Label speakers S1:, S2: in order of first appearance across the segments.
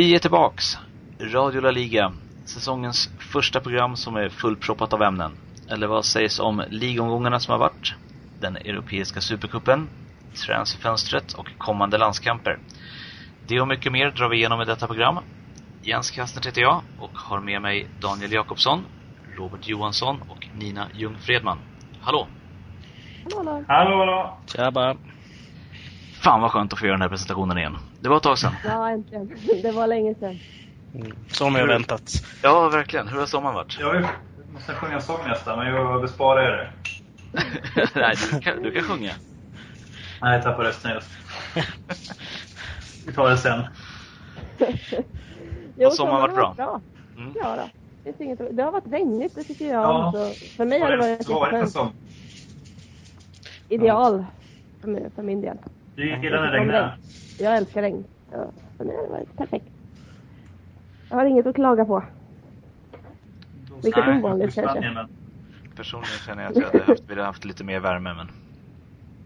S1: Vi är tillbaks. Radio La Liga. Säsongens första program som är fullproppat av ämnen. Eller vad sägs om ligomgångarna som har varit? Den europeiska supercupen, transferfönstret och kommande landskamper. Det och mycket mer drar vi igenom i detta program. Jens Kastner heter jag och har med mig Daniel Jakobsson, Robert Johansson och Nina Ljung Fredman. Hallå!
S2: Hallå,
S3: Hallå, hallå!
S4: Tjaba!
S1: Fan vad skönt att få göra den här presentationen igen. Det var ett tag sedan.
S2: Ja, äntligen. Det var länge sedan.
S4: Mm. Som jag väntat.
S1: Ja, verkligen. Hur har sommaren varit?
S3: Jag måste sjunga sång nästan, men jag besparar er det.
S1: Nej, du kan, du kan sjunga.
S3: Nej, jag tappade rösten just. Vi tar det sen.
S2: Jo,
S1: Har sommaren varit bra?
S2: bra.
S1: Mm.
S2: Ja, då. Det, inget, det har varit regnigt, det tycker jag.
S3: Ja.
S2: Så för mig har det varit
S3: var en
S2: jätteskönt.
S3: sång.
S2: Ideal för, mig, för min del.
S3: Du gillar när det regnar?
S2: Jag älskar regn. Ja, det varit perfekt. Jag har inget att klaga på. Vilket
S3: Nej,
S2: ovanligt kanske.
S3: men-
S1: Personligen känner jag att jag hade haft, ville haft lite mer värme, men...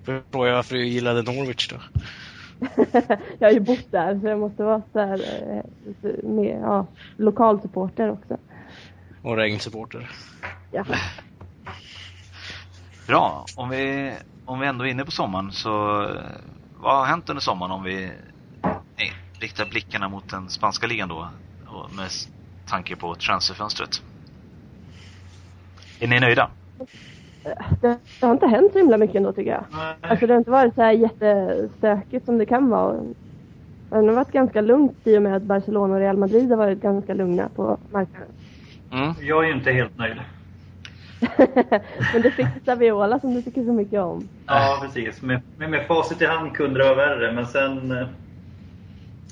S4: Förstår jag varför du gillade Norwich då.
S2: jag har ju bott där så jag måste vara så här, eh, mer, ja, lokal supporter också.
S4: Och regnsupporter.
S2: Ja.
S1: Bra. Om vi, om vi ändå är inne på sommaren så... Vad har hänt under sommaren om vi nej, riktar blickarna mot den spanska ligan då? Och med tanke på transferfönstret. Är ni nöjda?
S2: Det, det har inte hänt så himla mycket ändå tycker jag.
S3: Nej.
S2: Alltså det har inte varit så här jättestökigt som det kan vara. Det har varit ganska lugnt i och med att Barcelona och Real Madrid har varit ganska lugna på marknaden.
S1: Mm.
S3: Jag är ju inte helt nöjd.
S2: Men du fick Saviola som du tycker så mycket om.
S3: Ja, precis. Med, med, med facit i hand kunde det vara värre, men sen... eh,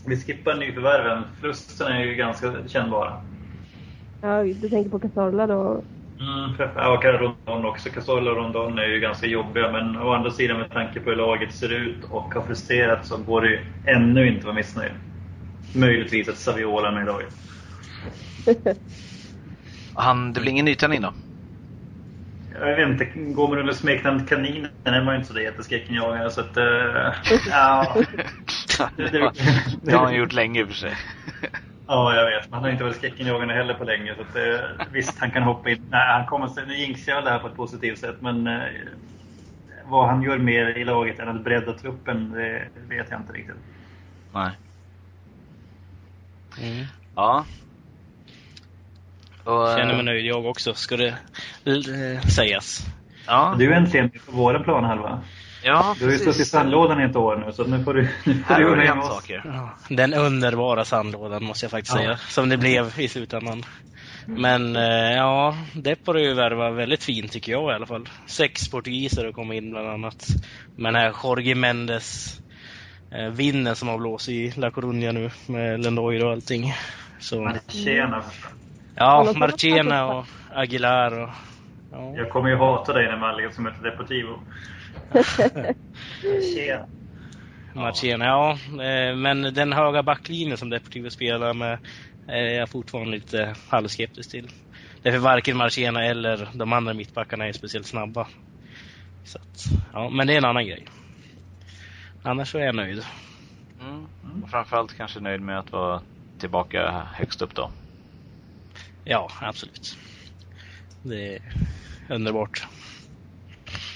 S3: Vi skippar nyförvärven. Förlusterna är ju ganska kännbara.
S2: Ja, du tänker på Cazorla då.
S3: Mm, för- ja, Rondon också. Casola och Rondon är ju ganska jobbiga, men å andra sidan med tanke på hur laget ser ut och har frustrerat så går det ju ännu inte att vara missnöjd. Möjligtvis att Saviola är med i laget.
S1: Han, det blir ingen nytändning då?
S3: Jag vet inte, går man under smeknamnet Kaninen är man ju inte så där jätteskräckinjagande så att... Uh, ja,
S1: det, det har han gjort länge i och för sig.
S3: ja, jag vet. Man har inte varit skräckinjagande heller på länge. Så att, eh, visst, han kan hoppa in. Nej, han kommer, nu jinxar jag det här på ett positivt sätt, men eh, vad han gör mer i laget än att bredda truppen, det vet jag inte riktigt.
S1: Nej.
S4: Mm.
S1: Ja. Och, eh,
S4: Känner mig nöjd jag också, ska det eh, sägas.
S1: Ja,
S3: Du är äntligen med på vår planhalva.
S1: ja
S3: Du har ju stått i sandlådan i ett år nu, så nu får du, nu får
S1: Här
S3: du med oss.
S1: saker.
S4: Ja, Den underbara sandlådan måste jag faktiskt
S3: Ja.
S4: säga. Som det blev i slutändan. Men eh, ja, Depor har ju värvat väldigt fint tycker jag i alla fall. Sex portugiser har kommit in bland annat. Men här Jorge Mendes eh, vinden som har blåst i La Coruña nu med Lendoiro och allting. Så,
S3: Tjena.
S4: Ja, Marchena och Aguilar och... Ja.
S3: Jag kommer ju hata dig när man leder som heter Deportivo.
S4: Marchena, ja. eh, Men den höga backlinjen som Deportivo spelar med är jag fortfarande lite halvskeptisk till. Därför varken Marchena eller de andra mittbackarna är speciellt snabba. Så att, ja, men det är en annan grej. Annars så är jag nöjd.
S1: Mm. Och framförallt kanske nöjd med att vara tillbaka högst upp då.
S4: Ja, absolut. Det är underbart.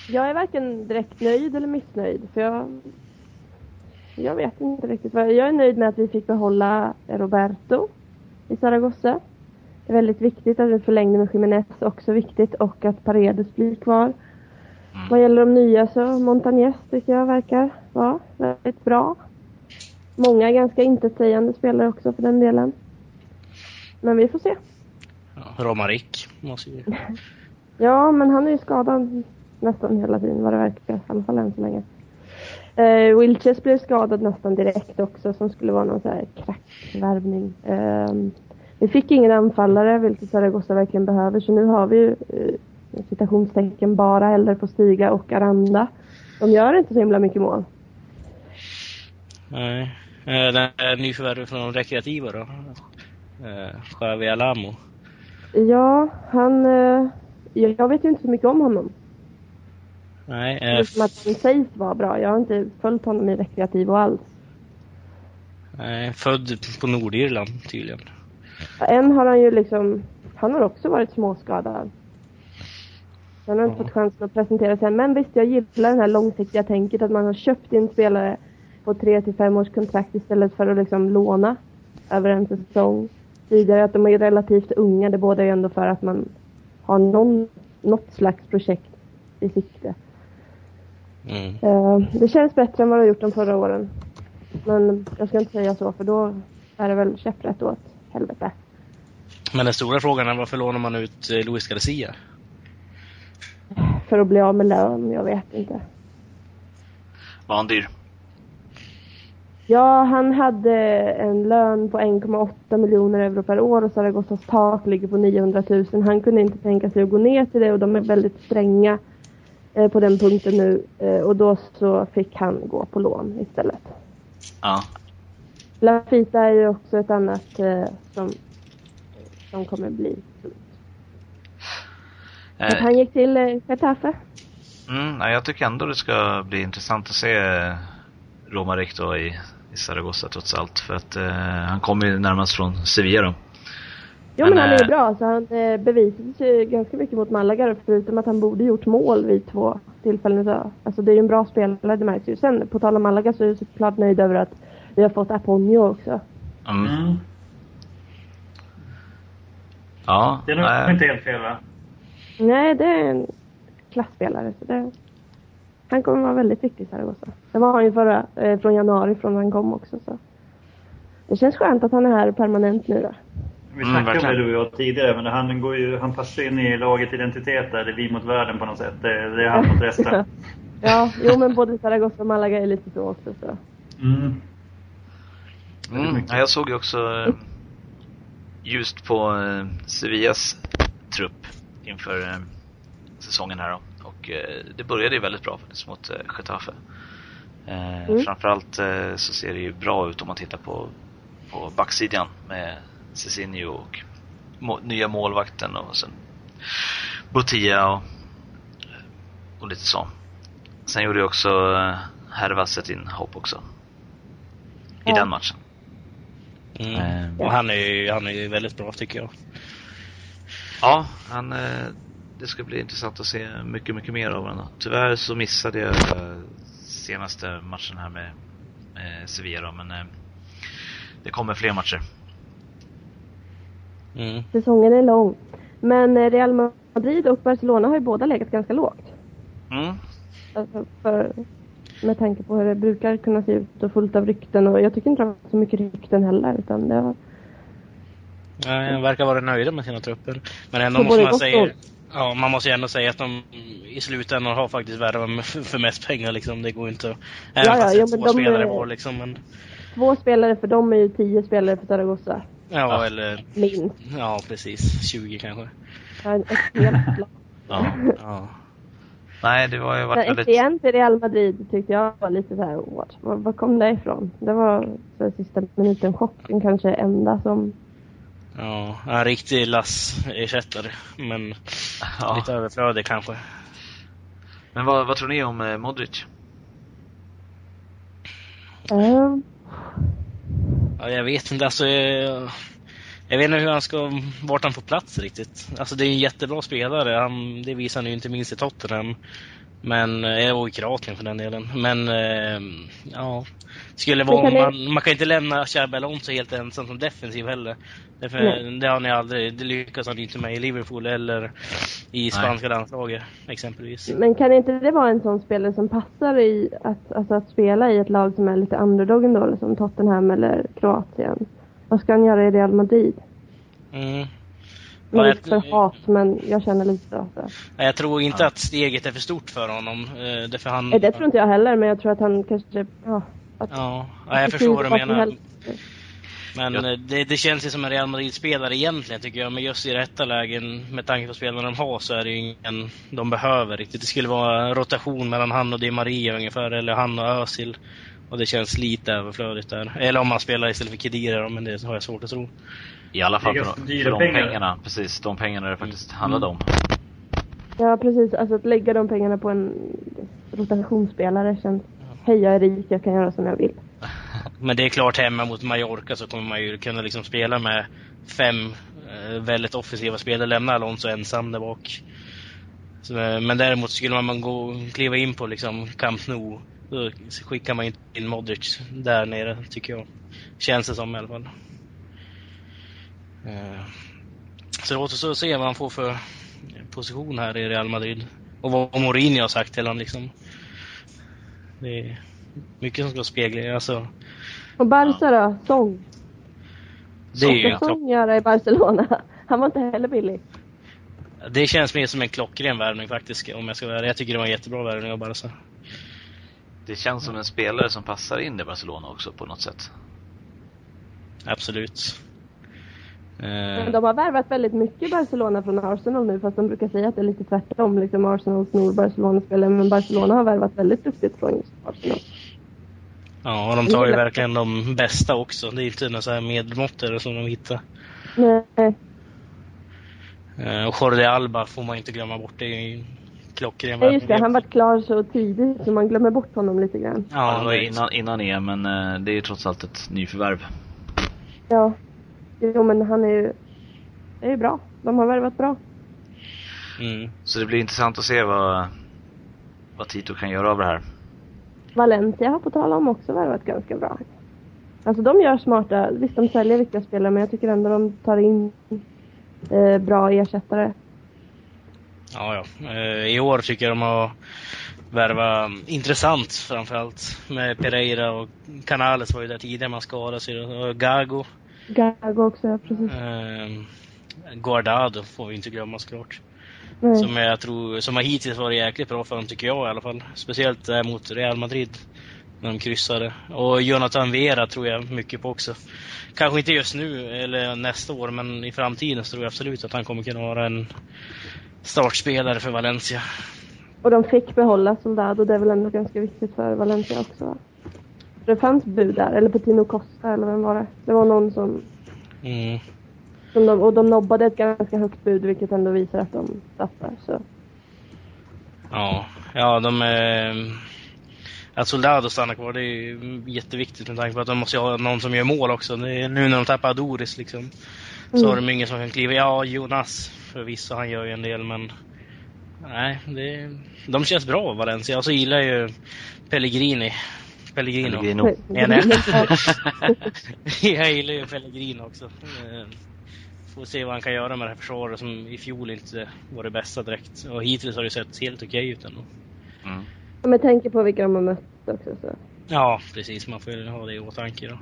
S2: Jag är varken direkt nöjd eller missnöjd. För jag, jag vet inte riktigt. Vad, jag är nöjd med att vi fick behålla Roberto i Zaragoza. Det är väldigt viktigt att vi förlängde med Jiménez. Också viktigt. Och att Paredes blir kvar.
S1: Mm.
S2: Vad gäller de nya så Montañez tycker jag verkar vara väldigt bra. Många ganska intetsägande spelare också för den delen. Men vi får se.
S4: Ja, Romarik måste ju...
S2: Ja, men han är ju skadad nästan hela tiden vad det verkar. I alla fall än så länge. Eh, Wilches blev skadad nästan direkt också som skulle vara någon så här krackvärvning. Eh, vi fick ingen anfallare vilket Zaragoza verkligen behöver så nu har vi ju eh, citationstecken bara eller på Stiga och Aranda. De gör inte så himla mycket mål.
S4: Nej. Eh, Den är nyförvärvet från Rekreativa då? Eh, Javi Alamo.
S2: Ja, han... Eh, jag vet ju inte så mycket om honom.
S4: Nej, eh,
S2: Förutom att han sägs vara bra. Jag har inte följt honom i rekreativ och alls.
S4: Nej, född på Nordirland tydligen.
S2: En har han ju liksom, han har också varit småskadad. Han har inte fått chansen att presentera sig. Men visst, jag gillar det här långsiktiga tänket att man har köpt in spelare på tre till fem års kontrakt istället för att liksom låna över en säsong. Tidigare att de är relativt unga, det båda ju ändå för att man har någon, något slags projekt i sikte.
S4: Mm.
S2: Eh, det känns bättre än vad det har gjort de förra åren. Men jag ska inte säga så för då är det väl käpprätt åt helvete.
S4: Men den stora frågan är varför lånar man ut eh, Luis Garcia?
S2: För att bli av med lön, jag vet inte.
S1: Var han dyr?
S2: Ja, han hade en lön på 1,8 miljoner euro per år och Zaragozas tak ligger på 900 000. Han kunde inte tänka sig att gå ner till det och de är väldigt stränga eh, på den punkten nu. Eh, och då så fick han gå på lån istället.
S1: Ja.
S2: Lafita är ju också ett annat eh, som, som kommer bli. Att
S1: Eh,
S2: han gick till eh, Getafe.
S1: mm, jag tycker ändå det ska bli intressant att se eh, Romarik då i, i Zaragoza trots allt. För att eh, han kommer ju närmast från Sevilla då.
S2: Jo
S1: Men,
S2: men han är ju
S1: eh,
S2: bra så han eh, bevisade sig ganska mycket mot Malaga förutom att han borde gjort mål vid två tillfällen idag. Alltså det är ju en bra spelare, det märks ju. Sen på tal om Malaga så är jag såklart nöjd över att vi har fått Aponio också.
S1: Mm.
S3: Mm.
S1: Ja,
S3: Det är nog
S1: nej.
S3: inte helt fel va?
S2: Nej, det är en klassspelare så det... Han kommer vara väldigt viktig i Zaragoza. Det var han ju förra, eh, från januari från han kom också så. Det känns skönt att han är här permanent nu då.
S3: Vi
S1: Mm,
S3: snackade om det du och jag tidigare, men han, går ju, han passar in i laget identitet där. Det är vi mot världen på något sätt. Det, det är han mot resten.
S2: ja, jo men både Zaragoza och Malaga är lite så också så.
S3: Mm.
S1: Mm, ja, jag såg ju också eh, just på eh, Sevillas trupp inför eh, säsongen här då. Och eh, det började ju väldigt bra faktiskt mot eh, Getafe. Eh,
S2: Mm.
S1: Framförallt eh, så ser det ju bra ut om man tittar på, på backsidan med Cezinio och må, nya målvakten och sen Botia och, och lite så. Sen gjorde ju också eh, Hervas ett inhopp också. I
S2: Ja.
S1: den matchen.
S4: Mm.
S1: Eh,
S4: Och han är ju han är ju väldigt bra tycker jag.
S1: Ja, han, eh, det ska bli intressant att se mycket, mycket mer av honom. Tyvärr så missade jag eh, senaste matchen här med, med Sevilla då, men eh, det kommer fler matcher.
S4: Mm.
S2: Säsongen är lång. Men eh, Real Madrid och Barcelona har ju båda legat ganska lågt.
S1: Mm.
S2: Alltså för, med tanke på hur det brukar kunna se ut och fullt av rykten. Och jag tycker inte det har så mycket rykten heller. Utan det har,
S4: Ja, verkar vara nöjda med sina trupper. Men ändå måste man säga... Ja, man måste ju ändå säga att de i slutändan har faktiskt värvat för för mest pengar liksom. Det går inte att... Även
S2: Ja, ja,
S4: fast
S2: men
S4: två
S2: de
S4: spelare
S2: är-
S4: var liksom. Men,
S2: två spelare för dem är ju tio spelare för Zaragoza.
S4: ja,
S1: Ja.
S4: eller...
S2: Minst.
S4: Ja, precis. 20 kanske.
S2: Ja, Ett helt lag.
S1: Ja.
S4: Ja.
S1: Nej, det var ju varit
S2: Men
S1: väldigt...
S2: SDN till Real Madrid tyckte jag var lite så här, what? Var, var kom det ifrån? Det var så sista minuten chocken kanske enda som...
S4: Ja, en riktig Lass-ersättare. Men
S1: Ja.
S4: lite överflödig kanske.
S1: Men vad, vad tror ni om eh, Modric?
S2: Uh,
S4: Ja, jag vet inte, alltså... Jag, jag vet inte hur han ska... Vart han får plats riktigt. Alltså det är en jättebra spelare. Han, det visar han ju inte minst i Tottenham. Men, eh, och i Kroatien för den delen. Men, eh, ja. Skulle vara, man, man kan inte lämna Xabi Alonso helt ensam som defensiv heller. Därför,
S2: Nej.
S4: det har ni aldrig, det lyckas han inte med i Liverpool eller i spanska landslaget exempelvis.
S2: men kan inte det vara en sån spelare som passar i att, alltså att spela i ett lag som är lite underdog ändå, eller som Tottenham eller Kroatien? Vad ska han göra i Real Madrid?
S4: Mm. Jag-
S2: för hat, men jag känner lite så. så.
S4: Nej, Jag tror inte
S1: Ja.
S4: att steget är för stort för honom. eh, Därför han...
S2: Nej, Det tror inte jag heller, men jag tror att han kanske... Ja, att,
S4: Ja, ja jag förstår vad du menar. Men
S1: Ja.
S4: eh, det, det känns ju som en Real Madrid-spelare egentligen tycker jag. Men just i rätta lägen, med tanke på spelarna de har, så är det ju ingen de behöver riktigt. Det skulle vara rotation mellan han och Di Maria ungefär, eller han och Özil. Och det känns lite överflödigt där. Eller om man spelar istället för Kedira då, men det har jag svårt att tro.
S1: I alla fall för, de- för de
S3: pengar.
S1: pengarna. Precis, de pengarna det faktiskt handlade om.
S2: Ja, precis. Alltså att lägga de pengarna på en rotationsspelare känns... Hej, jag är rik, jag kan göra som jag vill.
S4: Men det är klart, hemma mot Mallorca så kommer man ju kunna liksom spela med fem eh, väldigt offensiva spelare. Lämna Alonso ensam där bak. Så, eh, men däremot skulle man gå, kliva in på liksom Camp Nou, då skickar man inte in Modric där nere, tycker jag. Känns det som i alla fall. Eh, så det återstår att se vad han får för position här i Real Madrid. Och vad Mourinho har sagt till honom liksom. Det är mycket som ska spegla, alltså.
S2: Och Barca då? Sång?
S4: Det är ju
S2: Sång göra i Barcelona? Han var inte heller billig.
S4: Det känns mer som en klockren värvning faktiskt, om jag ska vara. Jag tycker det var en jättebra värvning av Barca.
S1: Det känns som en spelare som passar in i Barcelona också på något sätt.
S4: Absolut.
S2: Men
S4: Eh,
S2: de har värvat väldigt mycket Barcelona från Arsenal nu fast de brukar säga att det är lite tvärtom. Liksom Arsenal snor Barcelona-spelare men Barcelona har värvat väldigt duktigt från just Arsenal.
S4: ja, och de tar ju verkligen de bästa också. Det är inte några så här medelmåttare som de hittar.
S2: Nej,
S4: Eh, och Jordi Alba får man inte glömma bort. Det är ju en klockren
S2: Ja, just det. Han var klar så tidigt så man glömmer bort honom lite grann.
S1: Ja, det var innan, innan EM, men eh, det är ju trots allt ett nyförvärv.
S2: Ja. Jo men han är ju... Är ju bra. De har värvat bra.
S4: Mm.
S1: Så det blir intressant att se vad, vad Tito kan göra av det här.
S2: Valencia har på tal om också värvat ganska bra. Alltså de gör smarta, visst de säljer viktiga spelare men jag tycker ändå de tar in eh, bra ersättare.
S4: Ja, ja. Eh, I år tycker jag de har värvat intressant framförallt. Med Pereira och Canales var ju där tidigare, man skadade sig. Och Gago.
S2: Gago också, ja, precis.
S4: Eh, Guardado får vi inte glömma såklart.
S2: Nej.
S4: Som jag tror, som har hittills varit jäkligt bra för dem tycker jag i alla fall. Speciellt där mot Real Madrid. När de kryssade. Och Jonathan Vera tror jag mycket på också. Kanske inte just nu eller nästa år men i framtiden så tror jag absolut att han kommer kunna vara en startspelare för Valencia.
S2: Och de fick behålla Soldado, det är väl ändå ganska viktigt för Valencia också det fanns bud där, eller Petino Costa eller vem var det? Det var någon som,
S4: Mm.
S2: som de, och de nobbade ett ganska högt bud vilket ändå visar att de satsar så.
S4: Ja, ja de... Eh, att Soldado stannar kvar det är jätteviktigt med tanke på att de måste ha någon som gör mål också. Nu när de tappar Doris liksom. Så
S2: Mm.
S4: har de ingen som kan kliva. Ja, Jonas förvisso, han gör ju en del men... Nej, det, de känns bra Valencia. Och så gillar jag ju Pellegrini. Pellegrino.
S1: Pellegrino.
S4: Ja, nej. jag gillar ju Pellegrino också. Eh, Får se vad han kan göra med det här försvaret som i fjol inte var det bästa direkt. Och hittills har det sett helt okej ut ändå.
S1: Mm.
S2: Jag tänker på vilka de har mött också så.
S4: Ja, precis. Man får ju ha det i åtanke då.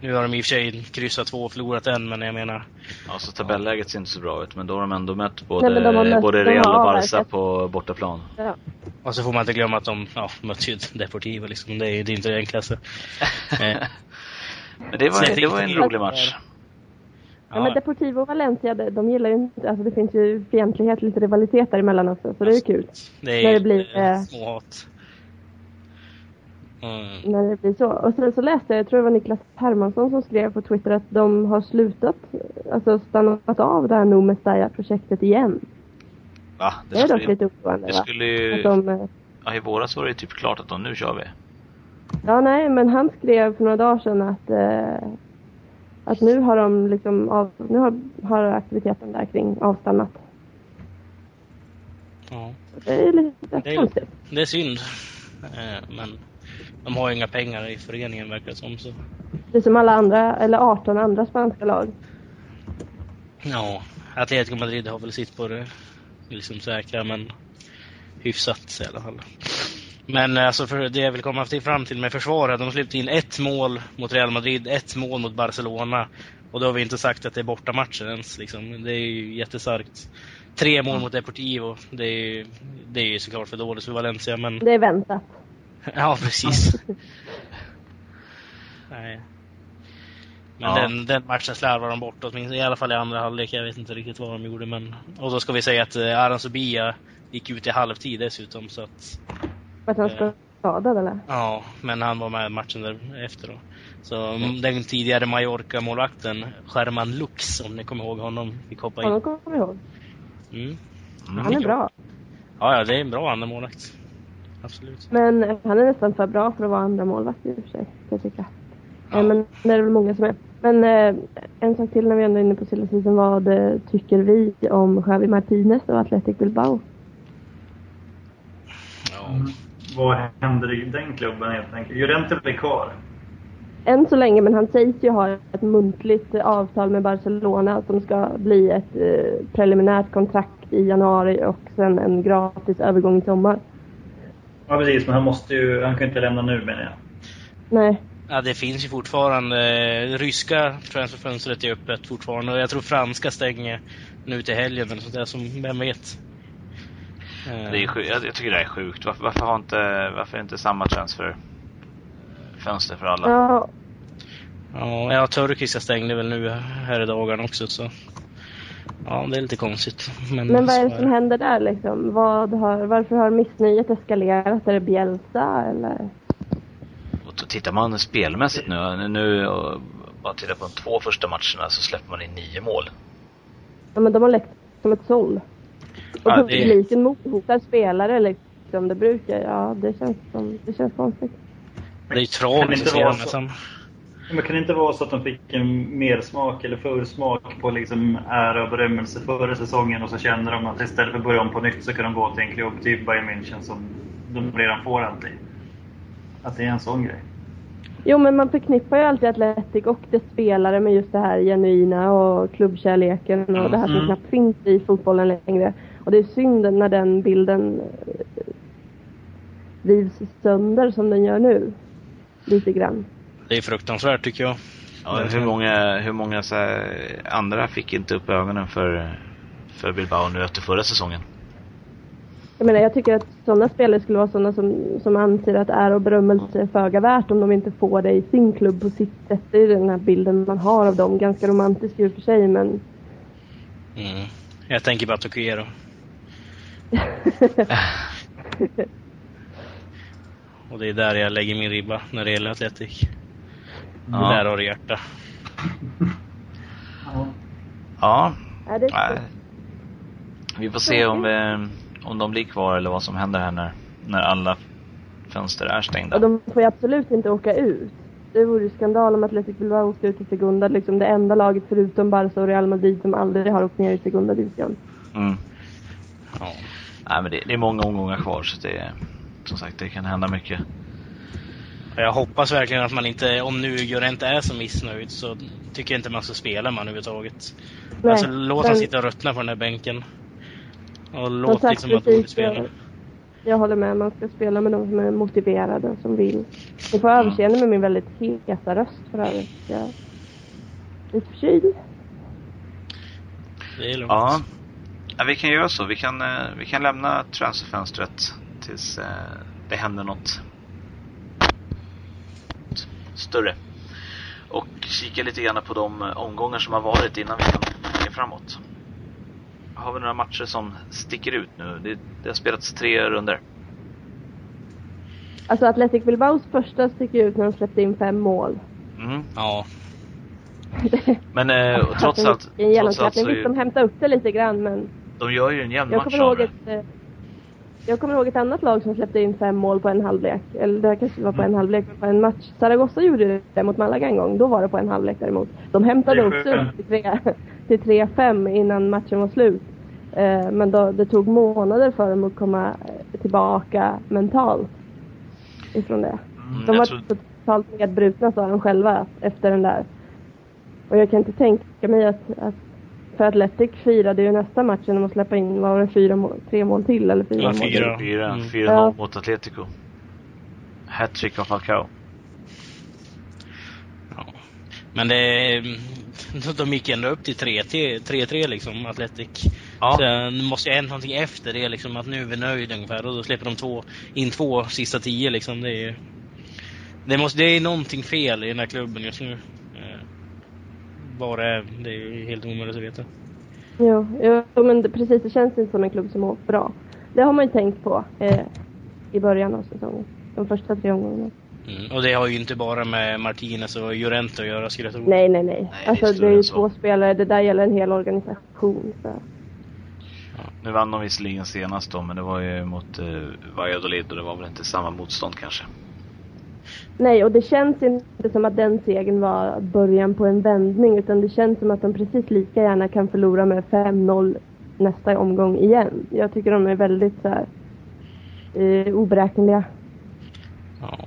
S4: Nu har de i och för sig kryssat två och förlorat en, men jag menar...
S1: Ja, så tabelläget ser inte så bra ut, men då har de ändå mött både,
S2: Nej, men de mött-
S1: både
S2: de
S1: Real och Barca på bortaplan.
S2: Ja.
S4: Och så får man inte glömma att de ja, mötte ju Deportivo liksom. Det är, det är inte det enklaste. Eh,
S1: Men det var,
S4: Sen
S1: det var en rolig match.
S2: Ja, men
S4: ja,
S2: Deportivo och Valencia, de, de gillar ju inte, alltså det finns ju fientlighet, lite rivalitet däremellan också, så det är ju kul.
S4: det
S2: när
S4: är
S2: det blir,
S4: eh, småhat. Mm.
S2: När det blir så. Och sen så läste jag, jag tror det var Niklas Hermansson som skrev på Twitter att de har slutat, alltså stannat av det här No Mestalla-projektet igen.
S1: Va?
S2: Det är dock lite oroande
S1: det skulle ju...
S2: De, eh,
S1: Ja, I våras var det typ klart att de nu kör vi.
S2: ja nej, men han skrev för några dagar sedan att, eh, att nu har de liksom, av, nu har, har aktiviteten där kring avstannat.
S4: Ja.
S2: Det är lite
S4: Det är-
S2: konstigt.
S4: Det är synd. Eh, men de har inga pengar i föreningen verkar det som. Så.
S2: Det är som alla andra, eller 18 andra spanska lag.
S4: Ja, Atletico Madrid har väl sitt på det liksom säkra, men hyfsat i alla fall. Men alltså för det jag vill komma till, fram till med försvaret, de släppte in ett mål mot Real Madrid, ett mål mot Barcelona. Och då har vi inte sagt att det är bortamatcher ens. Liksom. Det är ju jättestarkt. Tre mål mot Deportivo, det är ju det är ju såklart för dåligt för Valencia, men...
S2: Det är väntat.
S4: Ja, precis. Nej. Men
S1: Ja.
S4: den, den matchen slarvade de bort åtminstone, i alla fall i andra halvlek. Jag vet inte riktigt vad de gjorde men... Och då ska vi säga att eh, Aran Sobia gick ut i halvtid dessutom så att...
S2: För att han
S4: Eh.
S2: skadad eller?
S4: Ja, men han var med i matchen därefter då. Så mm. den tidigare Mallorca-målvakten, Sherman Lux, om ni kommer ihåg honom, fick hoppa
S2: Honom
S4: in.
S2: kommer jag ihåg.
S4: Mm.
S2: Han är bra.
S4: Ja, ja, det är en bra andra målvakt. Absolut.
S2: Men han är nästan för bra för att vara andra målvakt i och för sig, kan jag tycka. Eh, Men det är väl många som är. Men eh, en sak till när vi ändå är inne på silly season. Vad eh, tycker vi om Javi Martinez och Athletic Bilbao?
S4: Ja.
S3: Mm. Vad händer i den klubben helt enkelt? Llorente blir kvar.
S2: Än så länge, men han sägs ju ha ett muntligt avtal med Barcelona som ska bli ett eh, preliminärt kontrakt i januari och sen en gratis övergång i sommar.
S3: Ja precis, men han måste ju, han kan inte lämna nu menar jag.
S2: Nej,
S4: Ja, det finns ju fortfarande. eh, Ryska transferfönstret är öppet fortfarande och jag tror franska stänger nu till helgen eller sånt där, som vem vet. Eh,
S1: Det är sjukt. Jag, tycker det är sjukt. Varför, varför, har inte, varför är inte samma transferfönster för alla?
S2: ja,
S4: Ja, ja, turkiska stängde väl nu här i dagarna också så. Ja, det är lite konstigt. Men,
S2: men vad är det som händer där liksom? Vad har, varför har missnöjet eskalerat? Är det Bielsa eller?
S1: Och då tittar man spelmässigt nu, nu bara tittar på de två första matcherna så släpper man in nio mål.
S2: Ja men de har läckt som ett såll. Och
S4: Ja, det-
S2: publiken mothotar spelare liksom. Det brukar, ja det känns som, det känns konstigt.
S4: Det är ju
S3: det
S4: tragiskt att se dem.
S3: Men kan det inte vara så att de fick en mersmak eller försmak på liksom ära och berömmelse förra säsongen och så känner de att istället för att börja om på nytt så kan de gå till en klubb, typ Bayern München, som de redan får alltid. Att det är en sån grej.
S2: Jo men man förknippar ju alltid Atletic och dess spelare med just det här genuina och klubbkärleken och det här som
S3: Mm.
S2: knappt finns i fotbollen längre. Och det är synd när den bilden eh, rivs sönder som den gör nu. Lite grann.
S4: Det är fruktansvärt tycker jag.
S1: Ja, hur många, hur många så här, andra fick inte upp ögonen för, för Bilbao nu efter förra säsongen?
S2: Jag menar jag tycker att sådana spelare skulle vara sådana som, som anser att ära och berömmelse är föga värt om de inte får det i sin klubb på sitt sätt. Det är den här bilden man har av dem. Ganska romantisk i och för sig men
S4: Mm. Jag tänker bara Tokiero. Och det är där jag lägger min ribba när det gäller Atletic.
S1: Ja.
S4: Där har du hjärta.
S3: Ja.
S1: Ja,
S2: är det
S1: vi får se om, vi, om de blir kvar eller vad som händer här när, när alla fönster är stängda.
S2: Och de får ju absolut inte åka ut. Det vore ju skandal om Athletic Bilbao ska ut i Segunda. Liksom det enda laget förutom Barca och Real Madrid som aldrig har åkt ner i Segunda division.
S1: Mm.
S4: Ja.
S1: Nej, men det, det är många omgångar kvar så det, som sagt, det kan hända mycket.
S4: Jag hoppas verkligen att man inte, om nu Llorente är så missnöjd så tycker jag inte man ska spela med honom överhuvudtaget.
S2: Nej,
S4: alltså låt
S2: men-
S4: han sitta och ruttna på den där bänken. Och låt
S2: sagt,
S4: liksom att
S2: precis,
S4: spela.
S2: jag, jag håller med. Man ska spela med de som är motiverade och som vill. Ni får överseende med min väldigt heta röst för övrigt. Jag är lite förkyld.
S4: Det är lugnt.
S1: Ja. ja, vi kan göra så. Vi kan, eh, vi kan lämna transferfönstret tills eh, det händer något större. Och kika lite grann på de eh, omgångar som har varit innan vi kan blicka framåt. Har vi några matcher som sticker ut nu? Det, det har spelats tre runder.
S2: Alltså Athletic Bilbaos första sticker ut när de släppte in fem mål.
S1: Mm.
S4: Ja.
S1: Men eh, trots allt,
S2: En
S1: trots allt så
S2: Visst, de
S1: är,
S2: hämtade upp det lite grann men
S1: de gör ju en jämn
S2: jag
S1: match
S2: kommer,
S1: av
S2: ihåg
S1: det.
S2: ett, eh, jag kommer ihåg ett annat lag som släppte in fem mål på en halvlek. Eller det kanske var på en halvlek, men på en match. Zaragoza gjorde det mot Malaga en gång. Då var det på en halvlek däremot. De hämtade också upp till tre- till 3-5 innan matchen var slut. Eh, Men då, det tog månader för dem att komma eh, tillbaka mentalt ifrån det.
S1: Mm,
S2: De var
S1: tror-
S2: totalt nedbrutna sa de själva efter den där. Och jag kan inte tänka mig att, att för Atletic firade ju nästa match genom att släppa in, vad var det, fyra mål, tre mål till eller fyra
S4: Ja,
S2: mål
S4: fyra.
S1: Fyra,
S4: Mm.
S1: 4-0
S2: Ja.
S1: mot Atletico. Hattrick av Falcao.
S4: Men det, de gick ändå upp till 3-3 3-3 liksom, Atletic.
S1: Ja.
S4: Sen måste ju ha hänt någonting efter det liksom, att nu är vi nöjda ungefär. Och då släpper de två, in två sista tio liksom. Det är, det, måste, det är någonting fel i den här klubben just nu. Vad det är, det är helt omöjligt att veta.
S2: Jo, jo men det, precis, det känns inte som en klubb som mår bra. Det har man ju tänkt på eh, i början av säsongen. De första tre omgångarna.
S4: Mm. Och det har ju inte bara med Martinez och Llorente att göra skulle jag tro.
S2: Nej, nej, nej.
S1: det är
S2: alltså det är ju två spelare. Det där gäller en hel organisation. Så.
S1: Nu vann de visserligen senast då, men det var ju mot eh, Valladolid och det var väl inte samma motstånd kanske.
S2: Nej, och det känns inte som att den segern var början på en vändning utan det känns som att de precis lika gärna kan förlora med 5-0 nästa omgång igen. Jag tycker de är väldigt så här, eh, oberäkneliga.
S4: Ja.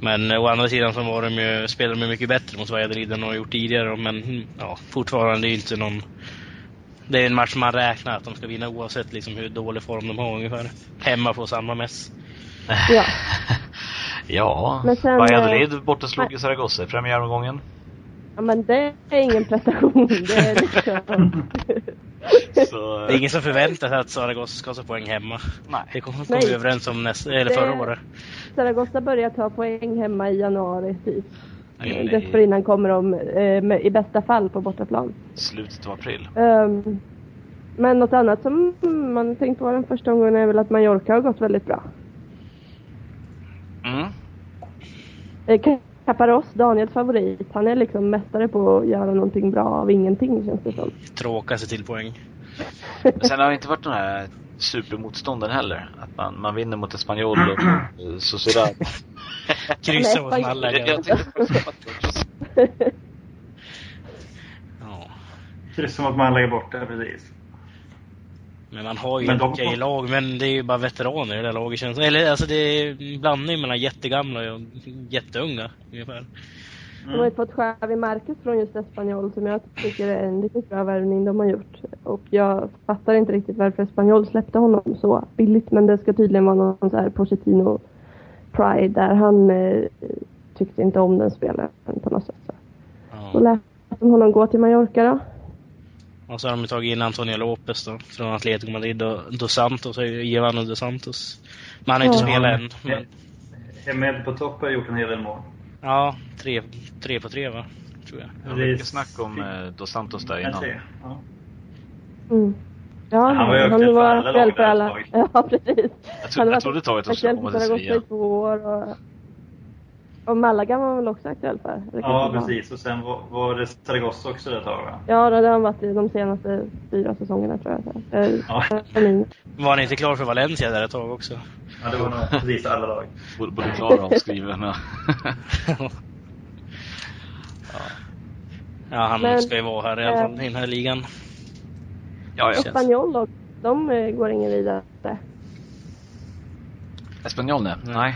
S4: Men eh, å andra sidan så var de ju, spelade de mycket bättre mot Valladolid än de har gjort tidigare. Men hm, ja, fortfarande är det inte någon... Det är en match man räknar att de ska vinna oavsett liksom hur dålig form de har ungefär. Hemma på samma mäss.
S2: Ja.
S1: Ja,
S2: Men sen,
S1: Valladolid borta slog ju Zaragoza i premiäromgången.
S2: ja, men det är ingen prestation. Det är liksom...
S1: Så,
S4: Det är ingen som förväntar sig att Zaragoza ska ta poäng hemma.
S1: nej.
S4: Det kom, kom
S2: Nej.
S4: vi överens om nästa, eller
S2: Det-
S4: förra året.
S2: Zaragoza börjar ta poäng hemma i januari typ.
S1: Nej, nej.
S2: Dessförinnan kommer de eh, med, i bästa fall på bortaplan.
S1: Slutet av april.
S2: Um, men något annat som man tänkt på den första omgången är väl att Mallorca har gått väldigt bra.
S1: Mm.
S2: Eh, Caparros, Daniels favorit, han är liksom mästare på att göra någonting bra av ingenting känns det som.
S4: Tråka sig till poäng.
S1: Men sen har det inte varit den här supermotstånden heller. Att man, man vinner mot Espanyol och Sociedad.
S4: Kryssa
S2: Nej,
S4: mot
S2: fan.
S4: Malaga.
S1: Jag tänkte faktiskt på att-
S4: Ja.
S3: Kryssa mot Malaga borta, precis.
S4: Men man har ju
S3: Men de-
S4: okej lag, men det är ju bara veteraner i det där laget känns Eller alltså det är en blandning mellan jättegamla och jätteunga ungefär.
S2: De har ju fått Xavi Marquez från just Espanyol som jag tycker är en riktigt bra värvning de har gjort. Och jag fattar inte riktigt varför Espanyol släppte honom så billigt men det ska tydligen vara någon så här Pochettino Pride där han eh, tyckte inte om den spelaren på något sätt. Så. Då
S4: Ja.
S2: lät de honom gå till Mallorca då.
S4: Och så har de tagit in Antonio Lopez då, från Atletico Madrid och Dos Santos, Giovanni Dos Santos. Men han har inte
S2: Ja.
S4: spelat än. Men,
S3: Hemed på topp har gjort en hel del mål.
S4: ja, tre, tre på tre va? Tror jag.
S1: Det var mycket snack om eh, Dos Santos där innan.
S3: ja.
S2: Mm. Ja,
S3: Han var ju
S2: han
S3: aktuell för alla lag.
S2: Ja, precis.
S1: Jag, tro, jag trodde ett tag att de skulle komma till Sevilla.
S2: Och, och Malaga var väl också aktuell för? Eller
S3: Ja, precis. Och sen var, var det Zaragoza också ett tag, va?
S2: Ja, det har han varit i de senaste fyra säsongerna tror jag. Så. Eh,
S3: Ja.
S4: Var han inte klar för Valencia där ett tag också?
S3: Ja, det var nog precis alla lag.
S1: Både, både klara och skrivna.
S4: Ja, han
S2: Men,
S4: ska ju vara här i alla fall
S2: eh,
S4: i den här ligan.
S1: ja, ja.
S2: Espanyol då, de eh, går ingen vidare.
S1: Espanyol nej.
S4: Nej.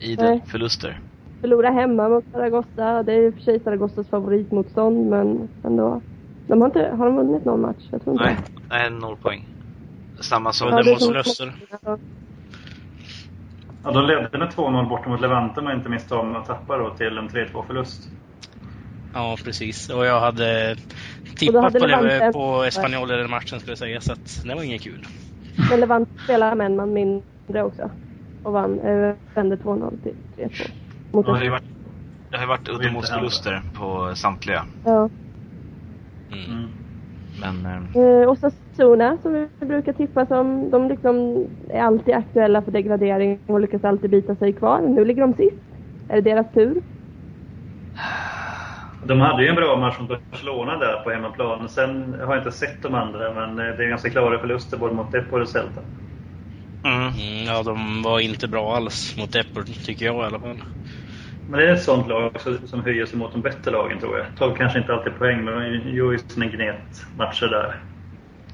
S1: Idel
S2: Nej.
S1: förluster.
S2: Förlora hemma mot Zaragoza. Det är i och för sig Zaragozas favoritmotstånd men ändå. De har, inte, har de vunnit någon match? Jag tror inte
S1: Nej, nej, noll poäng. Samma som...
S4: Ja,
S2: som-
S4: lösa.
S3: Ja, de ledde med 2-0 borta mot Levante om jag inte minns dem och tappade då till en 3-2 förlust.
S4: Ja, precis. Och jag hade tippat
S2: hade
S4: på,
S2: Levante-
S4: på Espanyol i den matchen skulle jag säga, så att det var inget kul.
S2: Men Levante spelar med en man mindre också. Och vann, eh, vände 2-0 till 3-2. Mot
S1: Det har ju varit, det har ju varit uddamålsförluster på samtliga.
S2: Ja.
S4: Mm.
S3: Mm.
S1: Men... eh,
S2: och Sassuna som vi brukar tippa som, de liksom är alltid aktuella för degradering och lyckas alltid bita sig kvar. Nu ligger de sist. Är det deras tur?
S3: De hade ju en bra match mot Barcelona där på hemmaplan. Sen har jag inte sett de andra, men eh, det är ganska klara förluster både mot Depor och Celta.
S1: Mm.
S4: Mm, ja, de var inte bra alls mot Depor, tycker jag i alla fall.
S3: Men det är ett sånt lag också som höjer sig mot de bättre lagen tror jag. Tar kanske inte alltid poäng, men de gör ju sina gnetmatcher där.